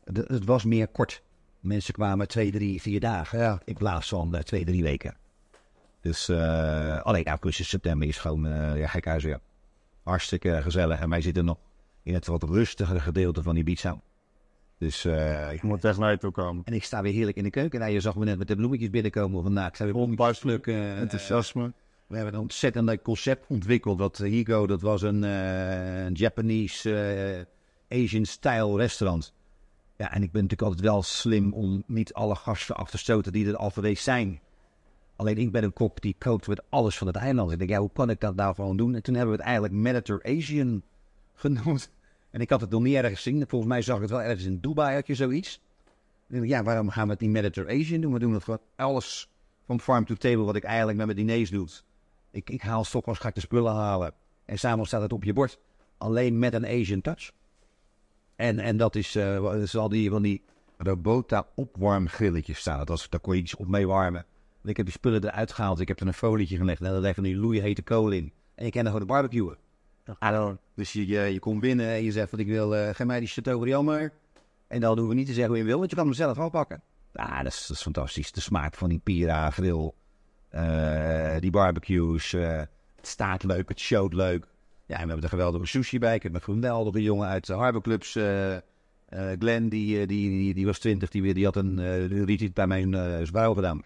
Het, het was meer kort. Mensen kwamen twee, drie, vier dagen. Ja. In plaats van eh, twee, drie weken. Dus eh, alleen augustus, september is gewoon ja, gek huis weer. Hartstikke gezellig. En wij zitten nog in het wat rustigere gedeelte van Ibiza. Dus, eh, Ik moet echt naar je toe komen. en ik sta weer heerlijk in de keuken. Nou, je zag me net met de bloemetjes binnenkomen vandaag. Ik sta weer bloemetjes plukken. Eh, Enthousiasme. we hebben een ontzettend concept ontwikkeld. Dat eh, Higo, dat was een, eh, een Japanese eh, Asian style restaurant. Ja, en ik ben natuurlijk altijd wel slim om niet alle gasten af te stoten die er al geweest zijn. Alleen ik ben een kok die kookt met alles van het eiland. Ik denk, ja, hoe kan ik dat nou gewoon doen? En toen hebben we het eigenlijk Mediterranean Asian genoemd. En ik had het nog niet ergens gezien. Volgens mij zag ik het wel ergens in Dubai, had je zoiets. Denk, ja, waarom gaan we het niet Mediterranean doen? We doen het gewoon alles van farm to table, wat ik eigenlijk met mijn diners doe. Ik, ik haal 's ochtends, ga ik de spullen halen. En s'avonds staat het op je bord. Alleen met een Asian touch. En, en dat is, is al die van die Robota opwarmgrilletjes staan. Dat was, daar kon je iets op mee warmen. En ik heb die spullen eruit gehaald. Ik heb er een folietje gelegd. En daar leggen die loeihete kool in. En je kan er gewoon de barbecuen. Dus je, je, je komt binnen en je zegt van ik wil, eh geef mij die Chateaubriand maar. En dan hoeven we niet te zeggen hoe je wil, want je kan hem zelf afpakken. Ah, dat is, dat is fantastisch. De smaak van die Pira grill. eh, die barbecues. eh, het staat leuk, het showt leuk. Ja, en we hebben er geweldige sushi bij. Ik heb een geweldige jongen uit de Harbor Clubs. eh, eh, Glenn, die, eh, die, die, die was twintig. Die, die had een eh, die retreat bij mijn eh vrouw gedaan.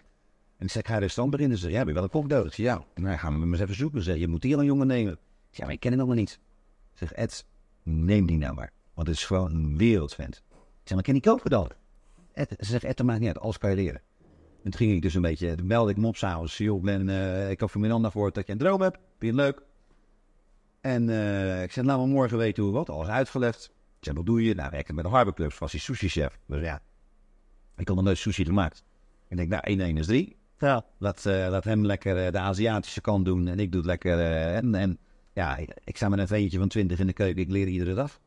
En ik zeg, ik ga een restaurant beginnen. Ze zei, ja, ben je wel een kok ja. Nou, gaan we hem eens even zoeken. Ze zei, je moet hier een jongen nemen. Ja, maar ik ken hem nog niet. Zeg, Ed, neem die nou maar. Want het is gewoon een wereldvent. Ik zeg, maar ken die kopen dan? Ed, ze zegt, Ed, dat maakt niet uit. Alles kan je leren. En toen ging ik dus een beetje, toen belde ik hem op s'avonds. Joh, Glenn, eh, ik heb van Miranda gehoord dat je een droom hebt. Vind je leuk? En eh, ik zeg, laat me morgen weten hoe wat. Alles uitgelegd. Ik wat doe je? Nou, werken met de Harbor Clubs. Was sushi-chef. Dus ja, ik had nog nooit sushi gemaakt. Ik denk, nou, 1 1 is 3. Ja. Laat, eh, laat hem lekker de Aziatische kant doen en ik doe het lekker. en, en ja, ik, sta met een veentje van 20 in de keuken, ik leer iedere dag.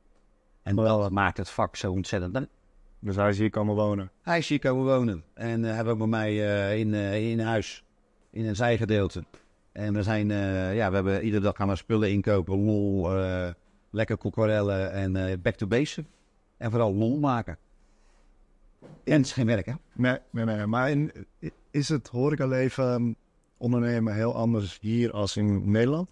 En Wel. dat maakt het vak zo ontzettend leuk. Dus hij is hier komen wonen. Hij is hier komen wonen en uh, hebben ook bij mij eh, in, eh, in huis, in een zijgedeelte. En we zijn, eh, ja, we hebben iedere dag gaan we spullen inkopen, lol, eh, lekker kokkorellen en eh, back to basic. En vooral lol maken. En het is geen werk, hè? Nee, nee, nee. Maar in, is het horecaleven ondernemen heel anders hier als in Nederland?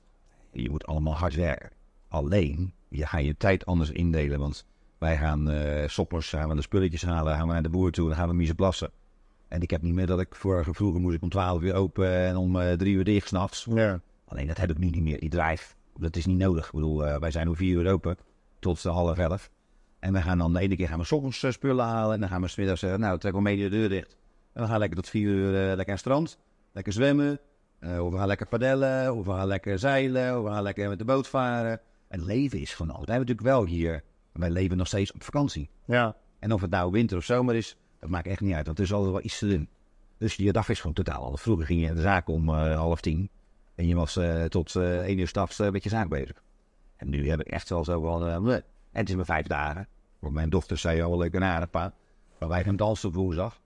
Je moet allemaal hard werken. Alleen, je gaat je tijd anders indelen. Want wij gaan eh soppers, gaan we de spulletjes halen, gaan we naar de boer toe, dan gaan we miezen plassen. En ik heb niet meer dat ik vorige vroeger moest ik om 12 uur open en om eh, drie uur dicht s'nachts. Ja. Alleen dat heb ik nu niet meer, die drive. Dat is niet nodig. Ik bedoel, eh, wij zijn om vier uur open tot de half elf. En we gaan dan de ene keer gaan we 's ochtends eh, spullen halen. En dan gaan we smiddags zeggen, nou, trek wel mee de deur dicht. En we gaan lekker tot vier uur lekker aan het strand. Lekker zwemmen. Eh, of we gaan lekker padellen. Of we gaan lekker zeilen. Of we gaan lekker met de boot varen. Het leven is van alles. Wij hebben natuurlijk wel hier, wij leven nog steeds op vakantie. Ja. En of het nou winter of zomer is, dat maakt echt niet uit. Want er is altijd wel iets te doen. Dus je dag is gewoon totaal anders. Vroeger ging je in de zaak om eh, half tien. En je was eh, tot één uur s'nachts uh, met je zaak bezig. En nu heb ik echt wel zo van... en het is maar vijf dagen. Want mijn dochter zei al leuk een aardig pa. Maar wij gaan dansen op woensdag.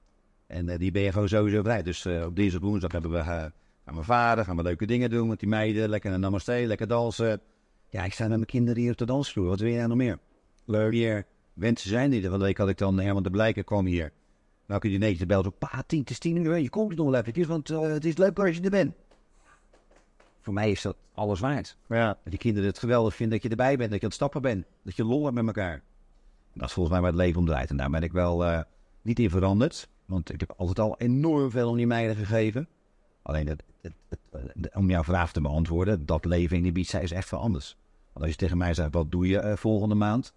En die ben je gewoon sowieso vrij. Dus op dinsdag woensdag hebben we... gaan we varen, gaan we leuke dingen doen met die meiden. Lekker naar Namaste, lekker dansen. Ja, ik sta met mijn kinderen hier op de dansvloer. Wat wil je nou nog meer? Leuk. Meer wensen zijn die er. Van de week had ik dan Herman de Blijker kwam hier. Nou kun je netjes belt op pa, tien, het is tien uur. Je komt nog wel eventjes, want eh, het is leuk als je er bent. Voor mij is dat alles waard. Ja. Dat die kinderen het geweldig vinden dat je erbij bent, dat je aan het stappen bent. Dat je lol hebt met elkaar. Dat is volgens mij waar het leven om draait. En daar ben ik wel eh, niet in veranderd. Want ik heb altijd al enorm veel om die meiden gegeven. Alleen eh, om jouw vraag te beantwoorden, dat leven in Ibiza is echt wel anders. Want als je tegen mij zegt, wat doe je eh, volgende maand?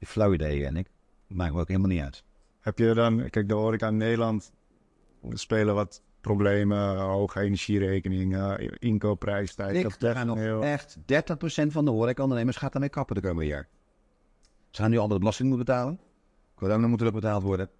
Flauw idee en ik maakt me ook helemaal niet uit. Heb je dan, kijk, de horeca in Nederland spelen wat problemen, hoge energierekeningen, inkoopprijs stijgt. Ik, er gaan nog echt 30% van de horecaondernemers gaat daarmee kappen de komende jaar. Ze gaan nu al de belasting moeten betalen. Corona moet er ook betaald worden.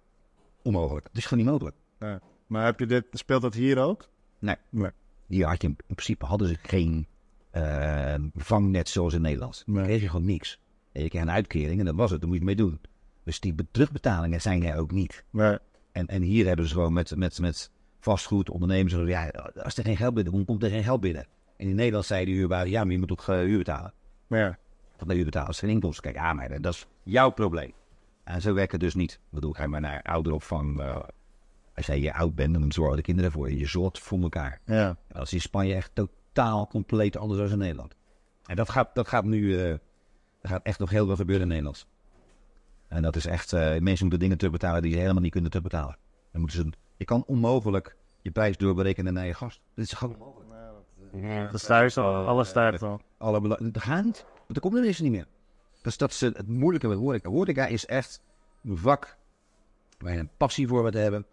Onmogelijk. Het is gewoon niet mogelijk. Ja. Maar heb je dit, speelt dat hier ook? Nee. Nee. Hier had je in principe hadden ze geen eh, vangnet zoals in Nederland. Dan Nee. kreeg je gewoon niks. En je kreeg een uitkering en dat was het. Daar moet je mee doen. Dus die be- terugbetalingen zijn er ook niet. Nee. En, en hier hebben ze gewoon met, met, met vastgoed, ondernemers. Ja, als er geen geld binnen komt, komt er geen geld binnen. En in Nederland zei de huurbaar, ja, maar je moet ook eh, huur betalen. Ja, Van de huur betalen is geen inkomsten. Kijk, ja, maar dat is jouw probleem. En zo werkt het dus niet. Ik bedoel, ga je maar naar ouderopvang. eh als jij je oud bent, dan zorgen de kinderen voor je. Je zorgt voor elkaar. ja. Dat is in Spanje echt totaal compleet anders dan in Nederland. En dat gaat, dat gaat nu, eh, er gaat echt nog heel veel gebeuren in Nederland. En dat is echt, eh, mensen moeten dingen terugbetalen die ze helemaal niet kunnen terugbetalen. Dan moeten ze, je kan onmogelijk je prijs doorberekenen naar je gast. Dat is gewoon onmogelijk. Dat stijgt al, alles stijgt al. Alle dat gaat niet, want dan komt er eens niet meer. Dus dat is het het moeilijke met horeca. Horeca is echt een vak waar je een passie voor moet hebben.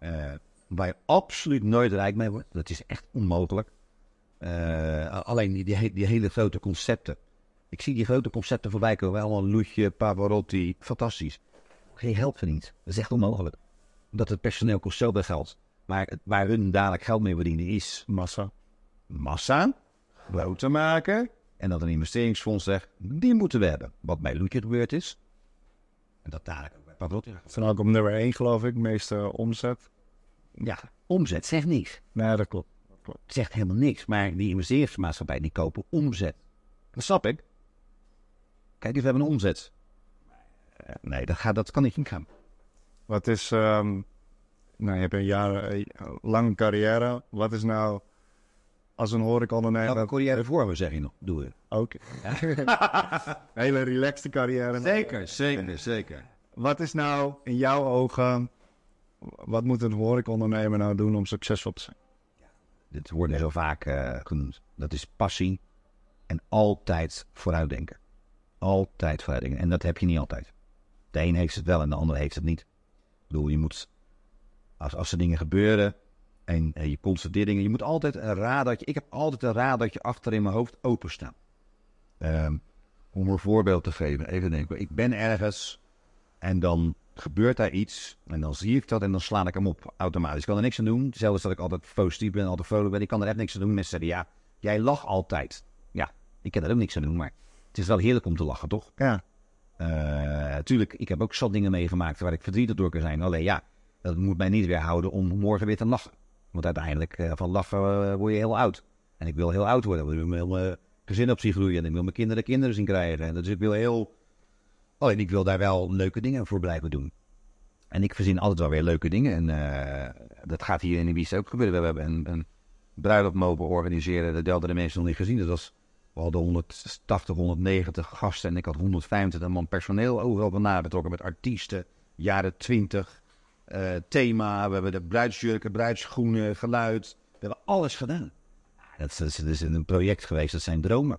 Eh, waar je absoluut nooit rijk mee wordt. Dat is echt onmogelijk. Eh, alleen die, die, he- die hele grote concepten. Ik zie die grote concepten voorbij komen. Allemaal Loetje, Pavarotti. Fantastisch. Geen geld verdiend. Dat is echt onmogelijk. Omdat het personeel kost zoveel geld. Maar waar hun dadelijk geld mee verdienen is Massa. massa groter maken. En dat een investeringsfonds zegt, die moeten we hebben. Wat bij Loetje gebeurd is. En dat dadelijk Staan ook op nummer 1 geloof ik, meeste omzet. Ja, omzet zegt niks. Nee, dat klopt. Het zegt helemaal niks. Maar die investeringsmaatschappij die kopen omzet. Dat snap ik. Kijk eens, we hebben een omzet. Eh, nee, dat, gaat, dat kan niet gaan. Wat is, ehm, nou je hebt een jaar, eh, lange carrière. Wat is nou, als een horecaondernemer... Welke carrière voor me, zeg je nog. Doe het. Ook. [LAUGHS] Hele relaxte carrière. Zeker, zeker, zeker. Wat is nou in jouw ogen, wat moet een horecaondernemer nou doen om succesvol te zijn? Dit wordt zo vaak eh, genoemd. Dat is passie en altijd vooruitdenken. Altijd vooruitdenken. En dat heb je niet altijd. De een heeft het wel en de ander heeft het niet. Ik bedoel, je moet, als, als er dingen gebeuren en eh, je constateert dingen, je moet altijd een radartje, ik heb altijd een radartje achter in mijn hoofd openstaan. Ehm, om een voorbeeld te geven, even denken. Ik ben ergens en dan gebeurt daar iets en dan zie ik dat en dan sla ik hem op automatisch. Ik kan er niks aan doen. Hetzelfde is dat ik altijd positief ben, altijd vrolijk ben. Ik kan er echt niks aan doen. Mensen zeggen, ja, jij lacht altijd. Ja, ik kan er ook niks aan doen, maar het is wel heerlijk om te lachen, toch? Ja, Natuurlijk, ik heb ook zat dingen meegemaakt waar ik verdrietig door kan zijn. Alleen ja, dat moet mij niet weerhouden om morgen weer te lachen. Want uiteindelijk, eh, van lachen eh, word je heel oud. En ik wil heel oud worden. Ik wil mijn gezin op zich groeien. En ik wil mijn kinderen kinderen zien krijgen. En dus ik wil heel... Alleen ik wil daar wel leuke dingen voor blijven doen. En ik verzin altijd wel weer leuke dingen. En eh, dat gaat hier in Ibiza ook gebeuren. We hebben een, een bruiloft organiseren. Dat hadden de mensen nog niet gezien. Dat was, we hadden 180, 190 gasten. En ik had 125 man personeel overal vandaan betrokken. Met artiesten, jaren 20, eh, thema. We hebben de bruidsjurken, bruidsschoenen, geluid. We hebben alles gedaan. Dat is, is een project geweest. Dat zijn dromen.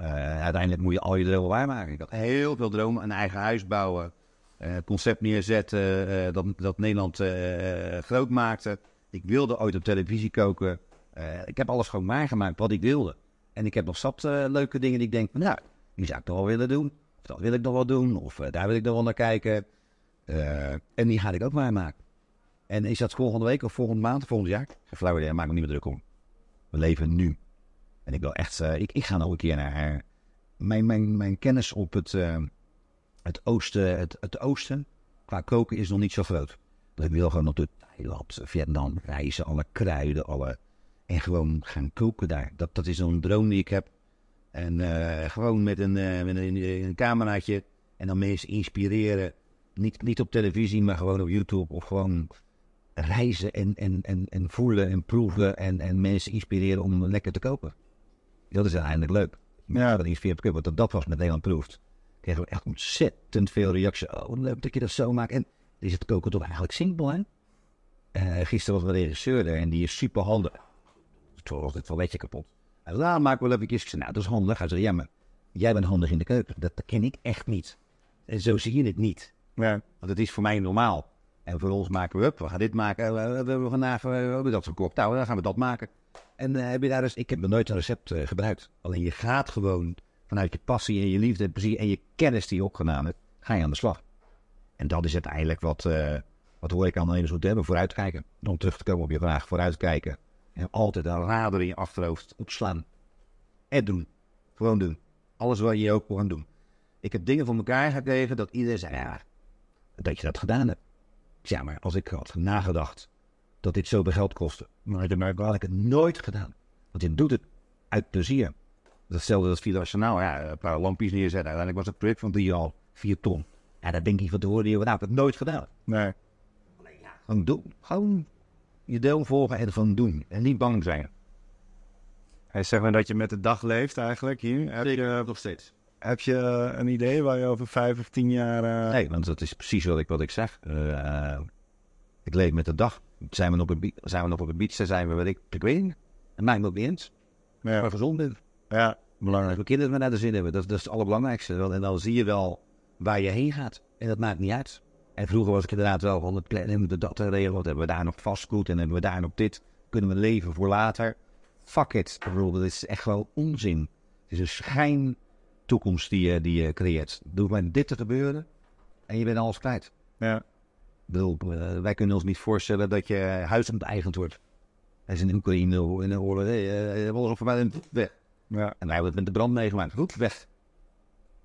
Eh, uiteindelijk moet je al je dromen waarmaken. Ik had heel veel dromen. Een eigen huis bouwen. eh, het concept neerzetten eh, dat, dat Nederland eh, groot maakte. Ik wilde ooit op televisie koken. Eh, ik heb alles gewoon waargemaakt wat ik wilde. En ik heb nog zat eh, leuke dingen die ik denk, nou, die zou ik nog wel willen doen. Of dat wil ik nog wel doen. Of eh, daar wil ik nog wel naar kijken. Eh, en die ga ik ook waarmaken. En is dat volgende week of volgende maand of volgend jaar? Geen flauw idee, maak me niet meer druk om. We leven nu. En ik wil echt, eh, ik, ik ga nog een keer naar eh, mijn, mijn, mijn kennis op het, eh, het, oosten, het, het oosten qua koken is nog niet zo groot. Dus ik wil gewoon nog door Thailand, Vietnam reizen, alle kruiden, alle... En gewoon gaan koken daar. Dat, dat is zo'n droom die ik heb. En eh, gewoon met een, een, een cameraatje en dan mensen inspireren. Niet, niet op televisie, maar gewoon op YouTube. Of gewoon reizen en, en, en, en voelen en proeven en, en mensen inspireren om lekker te kopen. Dat is uiteindelijk leuk. Ja. Dat inspireert want dat, dat was met Nederland proeft. Kregen we echt ontzettend veel reacties. Oh, wat leuk dat je dat zo maakt. En is het koken toch eigenlijk simpel, hè? Eh, gisteren was een regisseur er en die is super handig. Toen was het wel beetje kapot. Hij zei, nou, maak wel even. Ik zei, nou, dat is handig. Hij zei, ja, maar jij bent handig in de keuken. Dat, dat ken ik echt niet. En zo zie je het niet. ja, Want het is voor mij normaal. En voor ons maken we up, we gaan dit maken, we, we, we gaan na- we hebben dat gekookt. Nou, dan gaan we dat maken. En eh, heb je daar dus, ik heb nog nooit een recept eh, gebruikt. Alleen je gaat gewoon vanuit je passie en je liefde en plezier en je kennis die je opgedaan hebt, ga je aan de slag. En dat is uiteindelijk wat, eh wat hoor ik aan ondernemers moeten hebben, vooruitkijken. Om terug te komen op je vraag, vooruitkijken. En altijd een radar in je achterhoofd opslaan. En doen. Gewoon doen. Alles wat je ook gaan doen. Ik heb dingen voor elkaar gekregen dat iedereen zei, ja, dat je dat gedaan hebt. Ja, maar als ik had nagedacht dat dit zoveel geld kostte, maar dan had ik het nooit gedaan. Want je doet het uit plezier. Hetzelfde als Villa Nationaal, ja, een paar lampjes neerzetten. Uiteindelijk was het project van die al vier ton. Ja, dat denk ik van tevoren, nou, ik heb het nooit gedaan. Nee. Gewoon doen. Gewoon je deel volgen en van doen. En niet bang zijn. Hij zegt maar dat je met de dag leeft eigenlijk hier. Heb je, nog steeds. heb je een idee waar je over vijf of tien jaar... eh, Nee, want dat is precies wat ik, wat ik zeg. Eh, ik leef met de dag. Zijn we nog op een, zijn we nog op een beach, dan zijn we, weet ik, ik weet niet. En mij ook niet eens. ja. Maar gezond ben. ja. Belangrijk dat kinderen naar de zin hebben. Dat, dat is het allerbelangrijkste. En dan zie je wel waar je heen gaat. En dat maakt niet uit. En vroeger was ik inderdaad wel van het plannen. We dat geregeld? Hebben we daar nog vastgoed? En hebben we daar nog dit? Kunnen we leven voor later? Fuck it. Bedoel, dat is echt wel onzin. Het is een schijntoekomst die je, die je creëert. Doe maar dit te gebeuren. En je bent alles kwijt. ja. Bedoel, eh, wij kunnen ons niet voorstellen dat je huis onteigend wordt. Hij is in Oekraïne in de oorlog. Hey, uh, alles voorbij en weg. Ja. En wij hebben het met de brand meegemaakt. Goed, weg.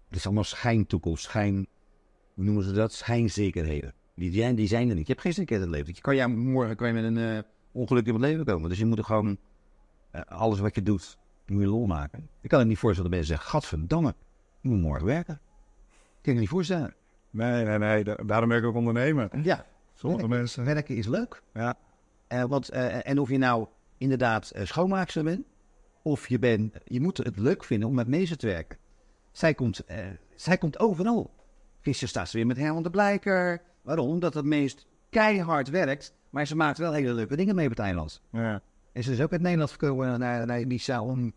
Het is allemaal schijntoekomst, schijn... Hoe noemen ze dat? Schijnzekerheden. Die, zijn- die zijn er niet. Je hebt geen zekerheid in het leven. Je kan, ja, morgen kan je met een eh, ongeluk in het leven komen. Dus je moet er gewoon... eh, alles wat je doet, moet je lol maken. Ik kan me niet voorstellen dat mensen zeggen... Gadverdamme, ik moet morgen werken. Ik kan me niet voorstellen. Nee, nee, nee. da- Daarom ben ik ook ondernemer. Ja, Sommige mensen... werken is leuk. Ja. Eh, eh, en of je nou inderdaad eh, schoonmaakster bent, of je, bent, je moet het leuk vinden om met mensen te werken. Zij komt, zij komt overal. Gisteren staat ze weer met Herman de Blijker. Waarom? Omdat het meest keihard werkt, maar ze maakt wel hele leuke dingen mee op het eiland. Ja. En ze is ook uit Nederland gekomen naar, naar Ibiza om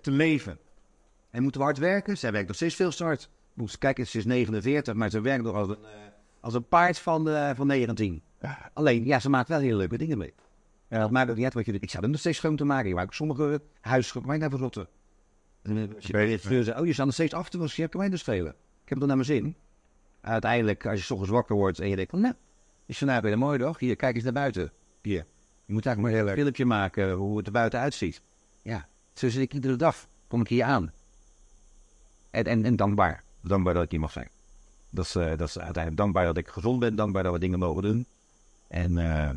te leven. En moeten we hard werken. Zij werkt nog steeds veel te hard. Moet kijken, ze is 49, maar ze werkt nog als een, eh, als een paard van, eh, van 19. Ja. Alleen, ja, ze maakt wel hele leuke dingen mee. Ja. Dat maakt ook niet uit wat je doet. Ik zou er nog steeds schoon te maken. Je maakt sommige mij naar verrotten. En, eh, Als je bij oh, je staat nog steeds af te wassen. Je kan mij dus schelen. Ik heb het naar mijn zin. Uiteindelijk, als je 's ochtends wakker wordt en je denkt, nou, is vandaag weer een mooie dag. Hier, kijk eens naar buiten. Hier. Je moet eigenlijk maar een filmpje maken hoe het er buiten uitziet. Ja, zo zit ik iedere dag. Kom ik hier aan. En, en, en dankbaar. Dankbaar dat ik hier mag zijn. Dat is, eh, dat is uiteindelijk dankbaar dat ik gezond ben. Dankbaar dat we dingen mogen doen. En, eh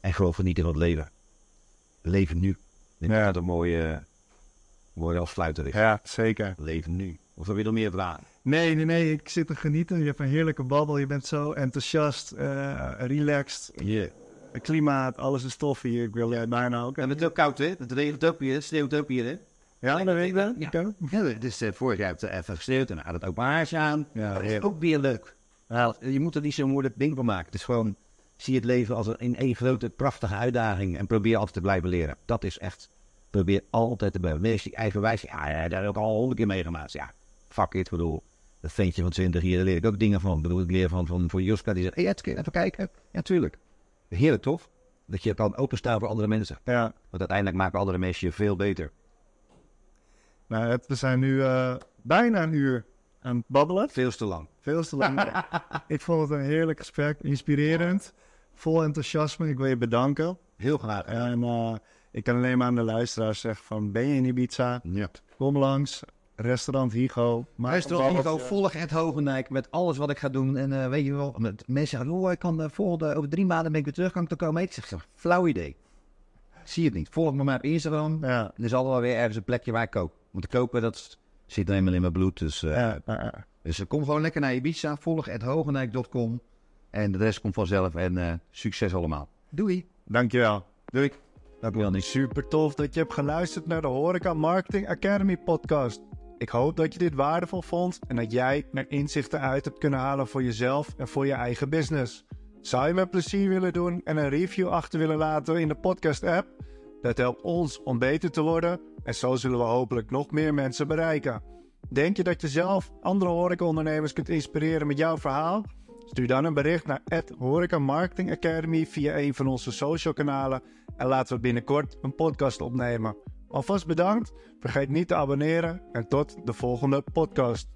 en gewoon genieten van het leven. Leven nu. Denk Ja. dat dat een mooie, mooie afsluiter is. ja, zeker. Leven nu. Of heb je nog meer vragen? Nee, nee, nee. Ik zit te genieten. Je hebt een heerlijke babbel. Je bent zo enthousiast, eh, relaxed. Yeah. Het klimaat, alles is tof hier. Ik wil jij bijna ook. En het is ook koud, hè? Het regent ook hier, het sneeuwt ook hier, hè? Ja, dat weet ik wel. Ja. Ik. Ja, het is, eh, vorig jaar heeft het even gesneeuwd en dan gaat het ook maar haartje aan. Ja, dat is ook weer leuk. Je moet er niet zo'n moeilijk ding van maken. Het is gewoon, zie het leven als een, in één grote, prachtige uitdaging en probeer altijd te blijven leren. Dat is echt, probeer altijd te blijven. Mensen die eigenwijs, ja, ja, daar heb ik al honderd keer meegemaakt. Ja, fuck it, bedoel. Dat ventje van 20 jaar, daar leer ik ook dingen van. Ik bedoel, ik leer van, van, van Joska, die zegt, hey, even kijken. Ja, tuurlijk. Heerlijk, toch? Dat je kan openstaan voor andere mensen. Ja. Want uiteindelijk maken andere mensen je veel beter. Nou, het- we zijn nu eh, bijna een uur aan het babbelen. Veel te lang. Veel te lang. [LAUGHS] ik vond het een heerlijk gesprek. Inspirerend. Vol enthousiasme. Ik wil je bedanken. Heel graag. En eh, ik kan alleen maar aan de luisteraars zeggen van... Ben je in Ibiza? Ja. Kom langs. Restaurant Higo. Restaurant Higo, volg het Hogendijk met alles wat ik ga doen. En eh, weet je wel, met mensen zeggen, oh, ik kan de volgende, over drie maanden ben ik weer terug, kan ik er komen eten? Ik zeg, flauw idee. Zie het niet. Volg me maar op Instagram. Ja. Er is altijd wel weer ergens een plekje waar ik kook. Want koken, dat zit eenmaal in mijn bloed. Dus, eh, Ja, dus eh, kom gewoon lekker naar Ibiza. Volg het hogendijk.com. En de rest komt vanzelf. En eh, succes allemaal. Doei. Dankjewel. Doei. Dankjewel, Nick. Super tof dat je hebt geluisterd naar de Horeca Marketing Academy podcast. Ik hoop dat je dit waardevol vond en dat jij er inzichten uit hebt kunnen halen voor jezelf en voor je eigen business. Zou je me plezier willen doen en een review achter willen laten in de podcast app? Dat helpt ons om beter te worden en zo zullen we hopelijk nog meer mensen bereiken. Denk je dat je zelf andere horecaondernemers kunt inspireren met jouw verhaal? Stuur dan een bericht naar Horeca Marketing Academy via een van onze social kanalen en laten we binnenkort een podcast opnemen. Alvast bedankt, vergeet niet te abonneren en tot de volgende podcast.